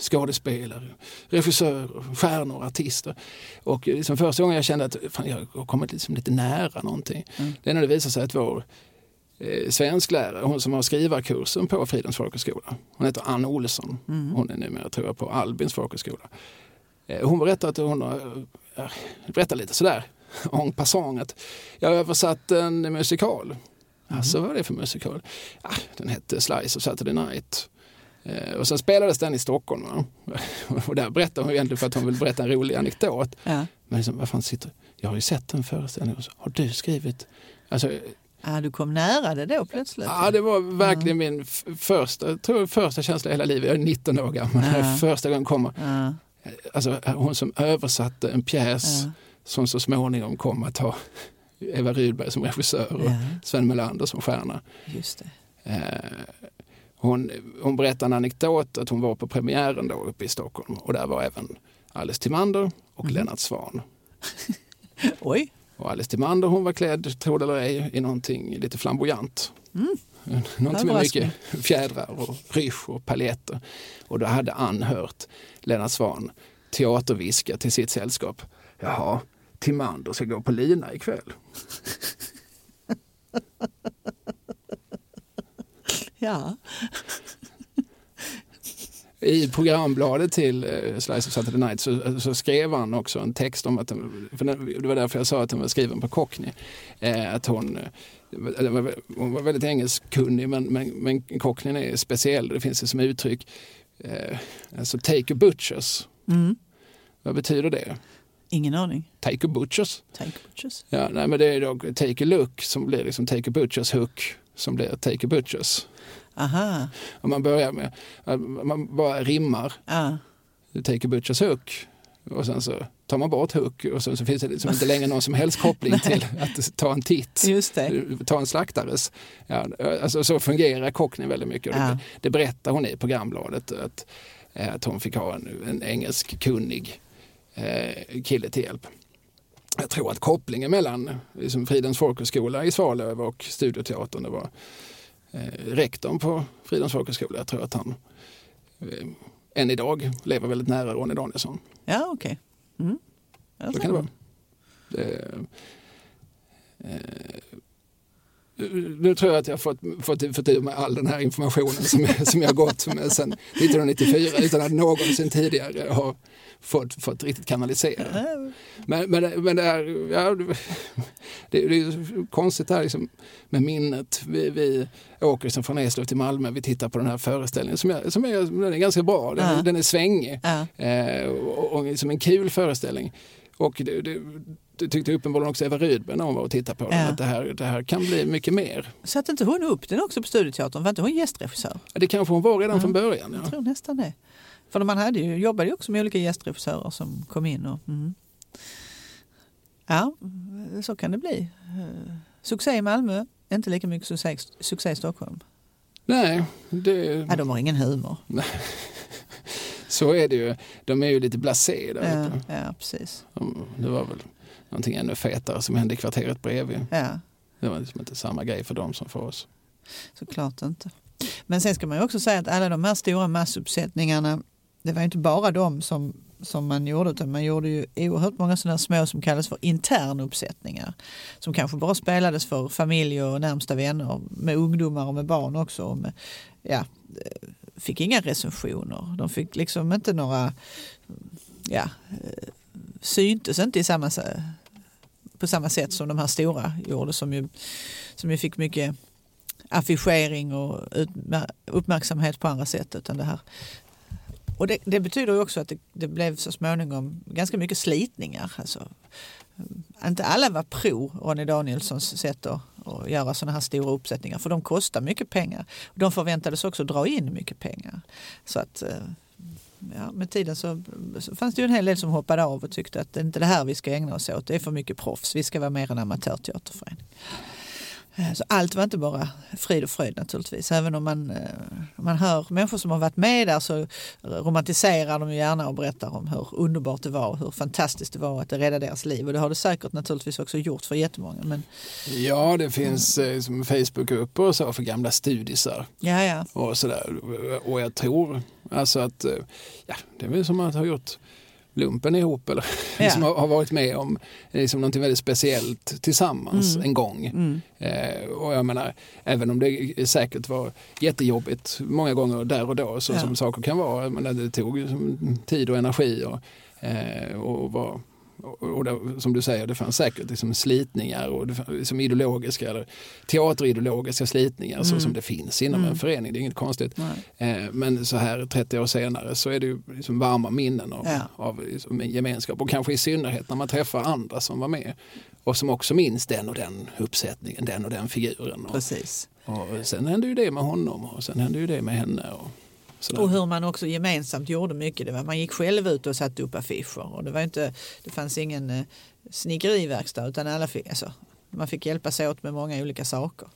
skådespelare, regissörer, stjärnor, artister. Och liksom första gången jag kände att fan, jag har kommit liksom lite nära någonting, det är när det visade sig att vår eh, svensklärare, hon som har skrivarkursen på Fridhems folkhögskola, hon heter Ann Olsson. Hon är numera tror jag på Albins folkhögskola. Eh, Hon berättade att hon eh, berättar lite sådär *laughs* en passant att jag har översatt en musikal. Alltså vad är det för musikal? Ja, den hette Slice of Saturday Night. Eh, och sen spelades den i Stockholm. Va? *laughs* Och där berättar hon egentligen för att hon vill berätta en rolig anekdot. ja. Men liksom, vad fan sitter, jag har ju sett den föreställningen. Har du skrivit? Alltså, Ah, du kom nära det då plötsligt. Ja, det var verkligen min f- första, jag tror första känsla i hela livet. Jag är 19 år gammal. Ja. Första gången kommer Ja, alltså, hon som översatte en pjäs som så småningom kom att ha Eva Rydberg som regissör och. Sven Melander som stjärna. just. Eh, hon, hon berättade en anekdot att hon var på premiären då uppe i Stockholm och där var även Alice Timander och Mm. Lennart Swahn. *laughs* Oj, Och Alice Timander hon var klädd, tro eller ej, i någonting lite flamboyant. Någonting med mycket fjädrar och rysch och paljetter. Och då hade Ann hört Lennart Swahn teaterviska till sitt sällskap. Jaha, Timander ska gå på lina ikväll. *laughs* ja. I programbladet till uh, Slice of Saturday Night så, så, skrev han också en text om att, för det var därför jag sa att den var skriven på Cockney, eh, att hon hon var väldigt engelskkunnig men, men, men cockneyn är speciell. Det finns det som uttryck. Eh, alltså take a butchers. Mm. Vad betyder det? Ingen aning. Take a butchers. Take butchers. Ja, nej, men det är då take a look som blir liksom take a butchers hook som blir take a butchers. Aha. Om man börjar med, man bara rimmar. Ah. Take a butchers hook och sen så tar man bort hook och sen så finns det liksom inte längre någon som helst koppling *laughs* till att ta en titt. Just det. Ta en slaktares. Ja, alltså, så fungerar Cockney väldigt mycket. Ja. Det, det, berättar hon i programbladet att, att hon fick ha en, en engelsk kunnig eh, kille till hjälp. Jag tror att kopplingen mellan liksom Fridens folkhögskola i Svalöv och Studioteatern, det var eh, rektorn på Fridens folkhögskola, jag tror att han eh, än idag lever väldigt nära Ronny Danielsson. Ja, okej. Okay. Mm. Så kan det vara. Det, eh, nu tror jag att jag fått, fått, fått ur mig all den här informationen som, jag, *laughs* som jag gått med sedan 1994 utan att någonsin tidigare ha fått, fått riktigt kanalisera. Men, men, men det, är, ja, det, det är konstigt här liksom, med minnet. Vi, vi åker liksom från Eslöv till Malmö, vi tittar på den här föreställningen som, är, som är, den är ganska bra, den, ja. den är svängig ja. eh, och, och liksom en kul föreställning. Och det, det, det tyckte uppenbarligen också Eva Rydberg när hon var och tittade på den, ja. att det här, det här kan bli mycket mer. Satte inte hon upp den också på Studieteatern? Var inte hon gästregissör? Ja, det kanske hon var redan mm. från början. Ja. Jag tror nästan det. För man hade ju, jobbade ju också med olika gästregissörer som kom in. Och, mm. Ja, så kan det bli. Succé i Malmö, inte lika mycket succé, succé i Stockholm. Nej, det... Ja, de har ingen humor. Nej. *laughs* Så är det ju. De är ju lite blasé där ja, uppe. Ja, precis. Det var väl någonting ännu fetare som hände i kvarteret bredvid. Ja. Det var liksom inte samma grej för dem som för oss. Såklart inte. Men sen ska man ju också säga att alla de här stora massuppsättningarna, det var inte bara de som, som man gjorde, utan man gjorde ju oerhört många sådana små som kallas för internuppsättningar. Som kanske bara spelades för familj och närmsta vänner, med ungdomar och med barn också. Och med, ja, fick inga recensioner. De fick liksom inte några, ja, syntes inte i samma, på samma sätt som de här stora gjorde som ju, som ju fick mycket affischering och uppmärksamhet på andra sätt. Utan det här. Och det, det betyder också att det, det, blev så småningom ganska mycket slitningar. Alltså, inte alla var pro Ronny Danielssons sätt att, att göra sådana här stora uppsättningar för de kostar mycket pengar. De förväntades också dra in mycket pengar. Så att eh, ja, med tiden så, så fanns det ju en hel del som hoppade av och tyckte att det är inte det här vi ska ägna oss åt. Det är för mycket proffs. Vi ska vara mer en amatörteaterförening. Eh, så allt var inte bara frid och fröjd naturligtvis. Även om man, eh, om man hör människor som har varit med där så romantiserar de gärna och berättar om hur underbart det var och hur fantastiskt det var att det räddade deras liv. Och det har det säkert naturligtvis också gjort för jättemånga. Men, ja, det finns mm. Facebookgrupper och så för gamla studisar. Ja, ja. Och, sådär. och jag tror alltså att ja, det är väl som att ha gjort lumpen ihop eller ja. liksom har, varit med om liksom någonting väldigt speciellt tillsammans mm. en gång. Mm. Eh, och jag menar, även om det säkert var jättejobbigt många gånger där och då, så ja. som saker kan vara, men det tog tid och energi och, eh, och var och det, som du säger, det fanns säkert liksom slitningar och det liksom ideologiska eller teaterideologiska slitningar mm. så som det finns inom mm. en förening. Det är inget konstigt. Eh, men så här 30 år senare så är det ju liksom varma minnen av, ja. av liksom gemenskap och kanske i synnerhet när man träffar andra som var med och som också minns den och den uppsättningen, den och den figuren. Och, Precis. och sen hände ju det med honom och sen hände ju det med henne. Och, Sådär. Och hur man också gemensamt gjorde mycket. Det var, man gick själv ut och satte upp affischer och det, var inte, det fanns ingen eh, snickeriverkstad utan alla fick, alltså, man fick hjälpas åt med många olika saker.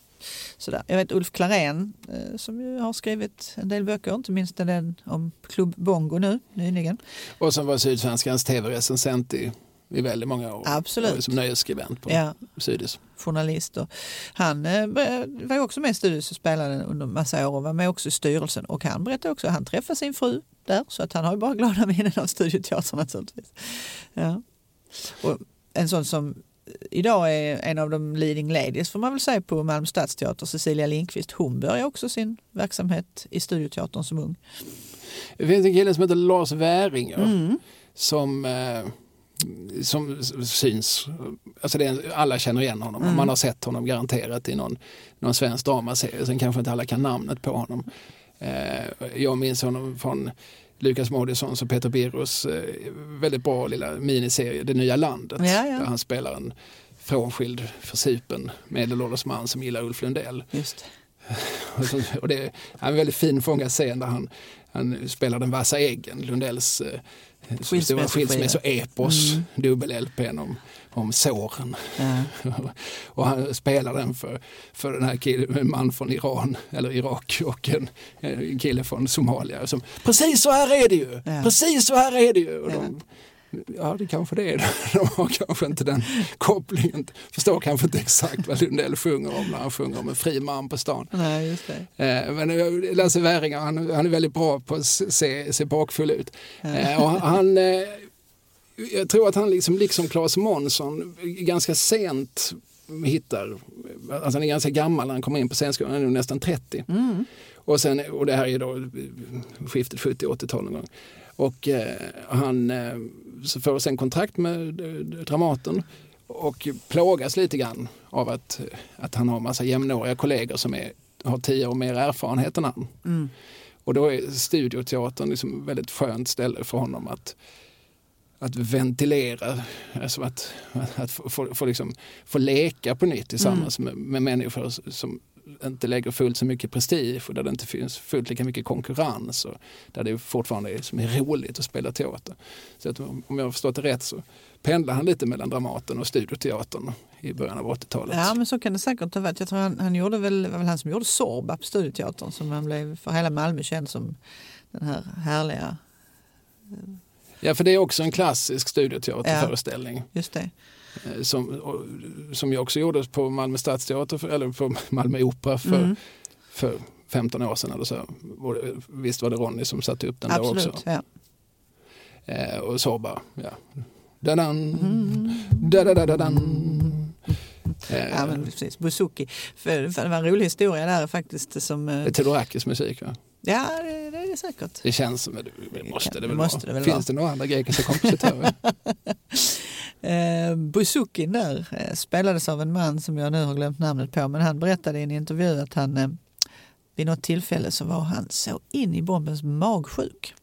Sådär. Jag vet Ulf Klarén eh, som ju har skrivit en del böcker, inte minst den om Klubb Bongo nu nyligen. Och som var Sydsvenskans tv-recensent i i väldigt många år. Absolut. Som nöjesskribent på ja. Sydis. Journalist. Och han eh, var också med i Sydis och spelade under massa år och var med också i styrelsen. Och han berättade också att han träffade sin fru där så att han har ju bara glada minnen av Studioteatern naturligtvis. Ja. Och en sån som idag är en av de leading ladies får man väl säga på Malmö stadsteater, Cecilia Lindqvist. Hon började också sin verksamhet i Studioteatern som ung. Det finns en kille som heter Lars Väringer Mm. som, eh, som syns. Alltså är, alla känner igen honom. Mm. Man har sett honom garanterat i någon, någon svensk dramaserie. Sen kanske inte alla kan namnet på honom. Eh, jag minns honom från Lukas Moodyssons och Peter Birros eh, väldigt bra lilla miniserie Det nya landet. Ja, ja. Där han spelar en frånskild, försupen medelålders man som gillar Ulf Lundell. Just. *laughs* Och så- Och det är en väldigt fin fångad scen där han, han spelar den vassa äggen, Lundells eh. Stora skilsmässoepos, Mm. dubbel-LPn om, om såren. Ja. *laughs* och han spelar den för, för den här killen, en man från Iran eller Irak och en, en kille från Somalia. Som, Precis så här är det ju! Ja. Precis så här är det ju! Och de, ja, det kanske det är. *laughs* De har kanske inte den kopplingen. Förstår kanske inte exakt vad Lundell sjunger om när han sjunger om en fri man på stan. Nej, just det. Eh, Men eh, Lasse Väringer, han, han är väldigt bra på att se, se bakfull ut. Eh, Och han, jag tror att han liksom, liksom Claes Månsson ganska sent hittar, alltså han är ganska gammal när han kommer in på scenskolan, han är nästan 30. Mm. Och, sen, och det här är då skiftet 70-80-tal någon gång. Och eh, han eh, så får sen kontrakt med Dramaten och plågas lite grann av att, att han har massa jämnåriga kollegor som är, har tio år mer erfarenhet än han. Mm. Och då är studioteatern liksom ett väldigt skönt ställe för honom att, att ventilera, alltså att, att få, få, få, liksom, få leka på nytt tillsammans med, med människor som inte lägger fullt så mycket prestige och där det inte finns fullt lika mycket konkurrens och där det fortfarande är, som är roligt att spela teater. Så att, om jag har förstått det rätt så pendlar han lite mellan Dramaten och Studioteatern i början av 80-talet. Ja, men så kan det säkert ha varit. Jag tror han, han gjorde väl, var väl han som gjorde Sorba på Studioteatern som han blev för hela Malmö känd som den här härliga, Ja, för det är också en klassisk studioteaterföreställning. just det. Eh, som, som ju också gjordes på Malmö stadsteater, för, eller på *laughs* Malmö opera för, Mm. för 15 år sedan eller så. Visst var det Ronny som satte upp den då Absolut. också. Ja. Eh, och så bara, ja. Dadan, dadadadadan. Eh, ja, men precis. Buzuki. För, för det var en rolig historia där faktiskt. Som, eh, det är Theodorakis musik va? ja, det, det är det säkert. Det känns som, det måste Det väl måste vara. det väl Finns vara. det några andra grekiska kompositörer? *laughs* Eh, Buzukin där eh, spelades av en man som jag nu har glömt namnet på. Men han berättade i en intervju att han eh, vid något tillfälle så var han så in i bombens magsjuk.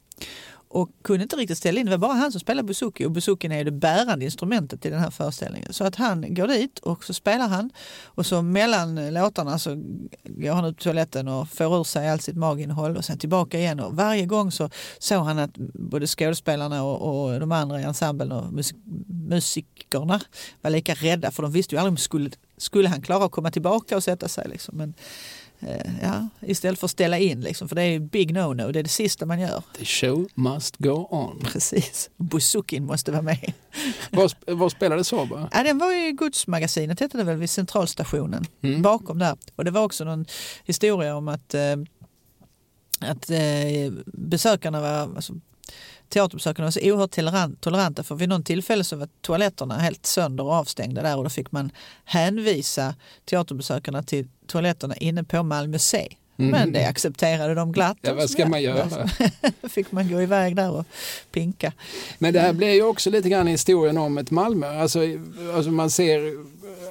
Och kunde inte riktigt ställa in. Det var bara han som spelade buzuki och buzukin är det bärande instrumentet i den här föreställningen. Så att han går dit och så spelar han och så mellan låtarna så går han ut på toaletten och får ur sig allt sitt maginnehåll och sen tillbaka igen. Och varje gång så såg han att både skådespelarna och, och de andra i ensemblen och musik, musikerna var lika rädda för de visste ju aldrig om skulle, skulle han klara att komma tillbaka och sätta sig. Liksom. Men, eh, ja, istället för att ställa in, liksom, för det är ju big no-no, det är det sista man gör. The show must go on. Precis, Buzukin måste vara med. Var, var spelade Sorba? Ja, den var i Godsmagasinet, hette det väl, vid Centralstationen. Mm. Bakom där. Och det var också någon historia om att, eh, att eh, besökarna var, alltså, teaterbesökarna var så oerhört tolerant, toleranta för vid någon tillfälle så var toaletterna helt sönder och avstängda där och då fick man hänvisa teaterbesökarna till toaletterna inne på Malmö C. Men det accepterade de glatt. Mm. Ja, vad ska man göra? Då *laughs* fick man gå iväg där och pinka. Men det här blir ju också lite grann historien om ett Malmö. Alltså, alltså man ser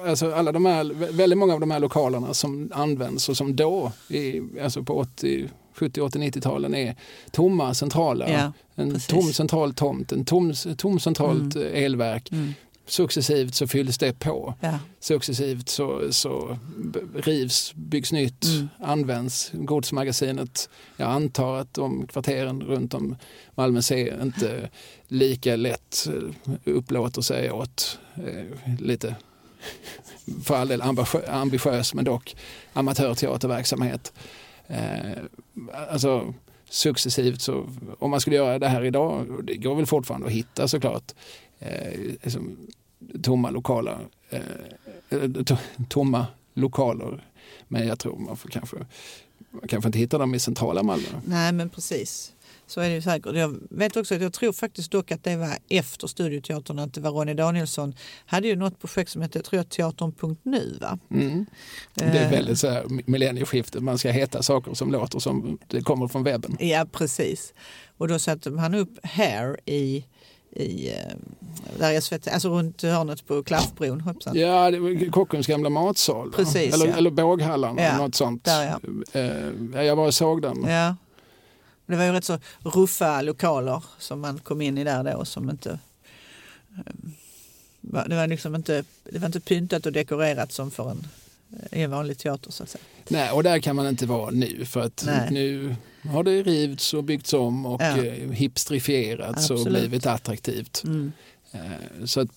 alltså alla de här, väldigt många av de här lokalerna som används och som då, i, alltså på 80, 70, 80, 90-talen är tomma centraler. Ja, en precis. tom central tomt, en tom, tom centralt Mm. eh, elverk. Mm. Successivt så fylls det på. Ja. Successivt så, så rivs, byggs nytt, Mm. används. Godsmagasinet, jag antar att de kvarteren runt om Malmö C inte lika lätt eh, upplåter sig åt eh, lite, *laughs* för all del ambitiö- ambitiös men dock amatörteaterverksamhet. Eh, alltså successivt så, om man skulle göra det här idag, och det går väl fortfarande att hitta såklart, eh, liksom, tomma lokala eh, eh, to- tomma lokaler. Men jag tror man får kanske man kanske inte hittar dem i centrala Malmö. Nej men precis. Så är det ju säkert. Jag vet också att jag tror faktiskt dock att det var efter Studioteatern att det var Ronny Danielsson hade ju något projekt som hette tror jag, Teatern.nu va? Mm. Det är väldigt så här millennieskifte, man ska heta saker som låter som det kommer från webben. Ja precis. Och då satte han upp Hair i i, eh, där SVT, alltså runt hörnet på Klaffbron. Hoppsan. Ja, Kockums gamla matsal. Precis, eller, ja. eller båghallarna, Ja, något sånt. där, Eh, jag var och såg den. Ja. Det var ju rätt så ruffa lokaler som man kom in i där då som inte eh, det var liksom inte, det var inte pyntat och dekorerat som för en, i en vanlig teater så att säga. Nej, och där kan man inte vara nu för att Nej. nu har det rivts och byggts om och Ja. eh, hipsterifierats och Absolut. blivit attraktivt. Mm. Eh, Så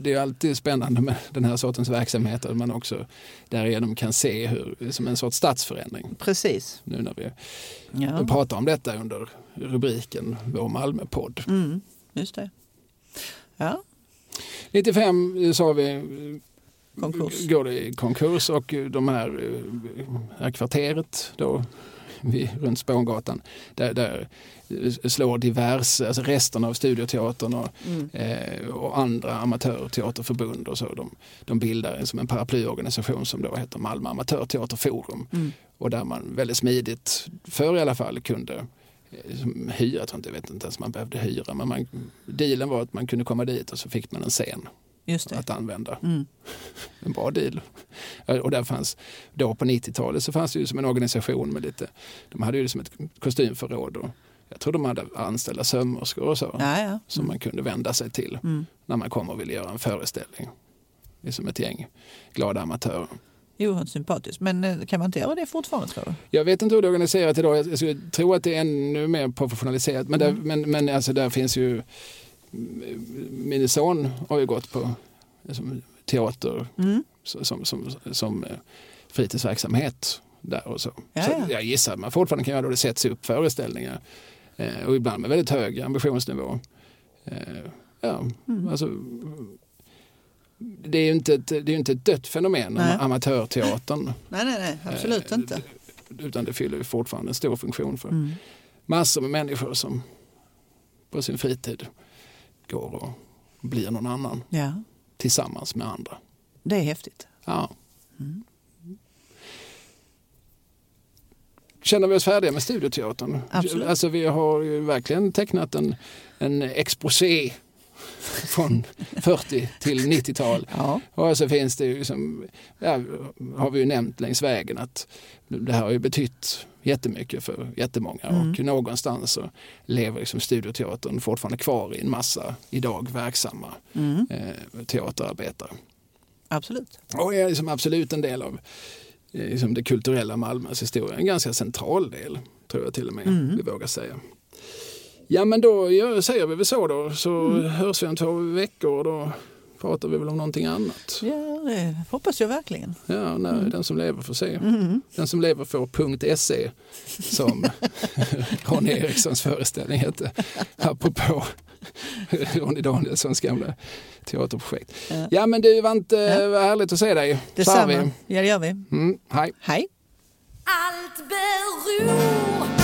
det är alltid spännande med *laughs* den här sortens verksamhet att man också därigenom kan se hur, som en sorts stadsförändring. Precis. Nu när vi Ja. pratar om detta under rubriken Vår Malmöpodd. Mm. Just det. Ja, 95 sa vi Konkurs. går det i konkurs och de här, eh, här kvarteret då vid, runt Spångatan där, där slår diverse, alltså resten av Studioteatern och, Mm. eh, och andra amatörteaterförbund och så. De, de bildar en, som en paraplyorganisation som då heter Malmö Amatörteaterforum Mm. och där man väldigt smidigt, förr i alla fall, kunde eh, liksom hyra, jag tror inte, jag vet inte ens man behövde hyra, men man, dealen var att man kunde komma dit och så fick man en scen att använda. Mm. *laughs* En bra deal. Och där fanns, då på 90-talet så fanns det ju som en organisation med lite, de hade ju som ett kostymförråd och jag tror de hade anställda sömmerskor och så Ja, ja. som man kunde vända sig till Mm. när man kom och ville göra en föreställning. Det är som ett gäng glada amatörer. Oerhört sympatiskt. Men eh, kan man inte göra det fortfarande tror du? Jag vet inte hur det är organiserat idag. Jag skulle tro att det är ännu mer professionaliserat. Men, där, Mm. men, men alltså där finns ju... Min son har ju gått på liksom, teater Mm. som, som, som, som eh, fritidsverksamhet där och så. Ja, så ja. jag gissar att man fortfarande kan göra det och det sätts upp föreställningar. Eh, och ibland med väldigt hög ambitionsnivå. Eh, ja, Mm. alltså, det är ju inte ett, det är inte ett dött fenomen, Nej. amatörteatern. Nej, nej, nej. Absolut Eh, inte. Utan det fyller fortfarande en stor funktion för Mm. massor med människor som på sin fritid går och blir någon annan Ja, tillsammans med andra. det är häftigt. Ja. Mm. Känner vi oss färdiga med Studioteatern? Absolut. Alltså vi har ju verkligen tecknat en, en exposé från *laughs* 40 till 90-tal. Ja. Och så finns det ju som, ja, har vi ju nämnt längs vägen att det här har ju betytt jättemycket för jättemånga Mm. och någonstans så lever liksom Studioteatern fortfarande kvar i en massa idag verksamma Mm. eh, teaterarbetare. Absolut. Och är liksom absolut en del av liksom det kulturella Malmös historia. En ganska central del, tror jag till och med Mm. vi vågar säga. Ja men då gör, säger vi väl så då, så Mm. hörs vi om två veckor och då pratar vi väl om någonting annat. Ja, det hoppas jag verkligen. Ja, nej, den som lever får se. Mm. Den som lever får .se som *laughs* Ronny Erikssons föreställning hette. Apropå Ronny Danielssons gamla teaterprojekt. Ja. Ja men du Vante, Ja. vad härligt att se dig. Detsamma. Ja, det gör vi. Mm, hej. Hej. Allt beror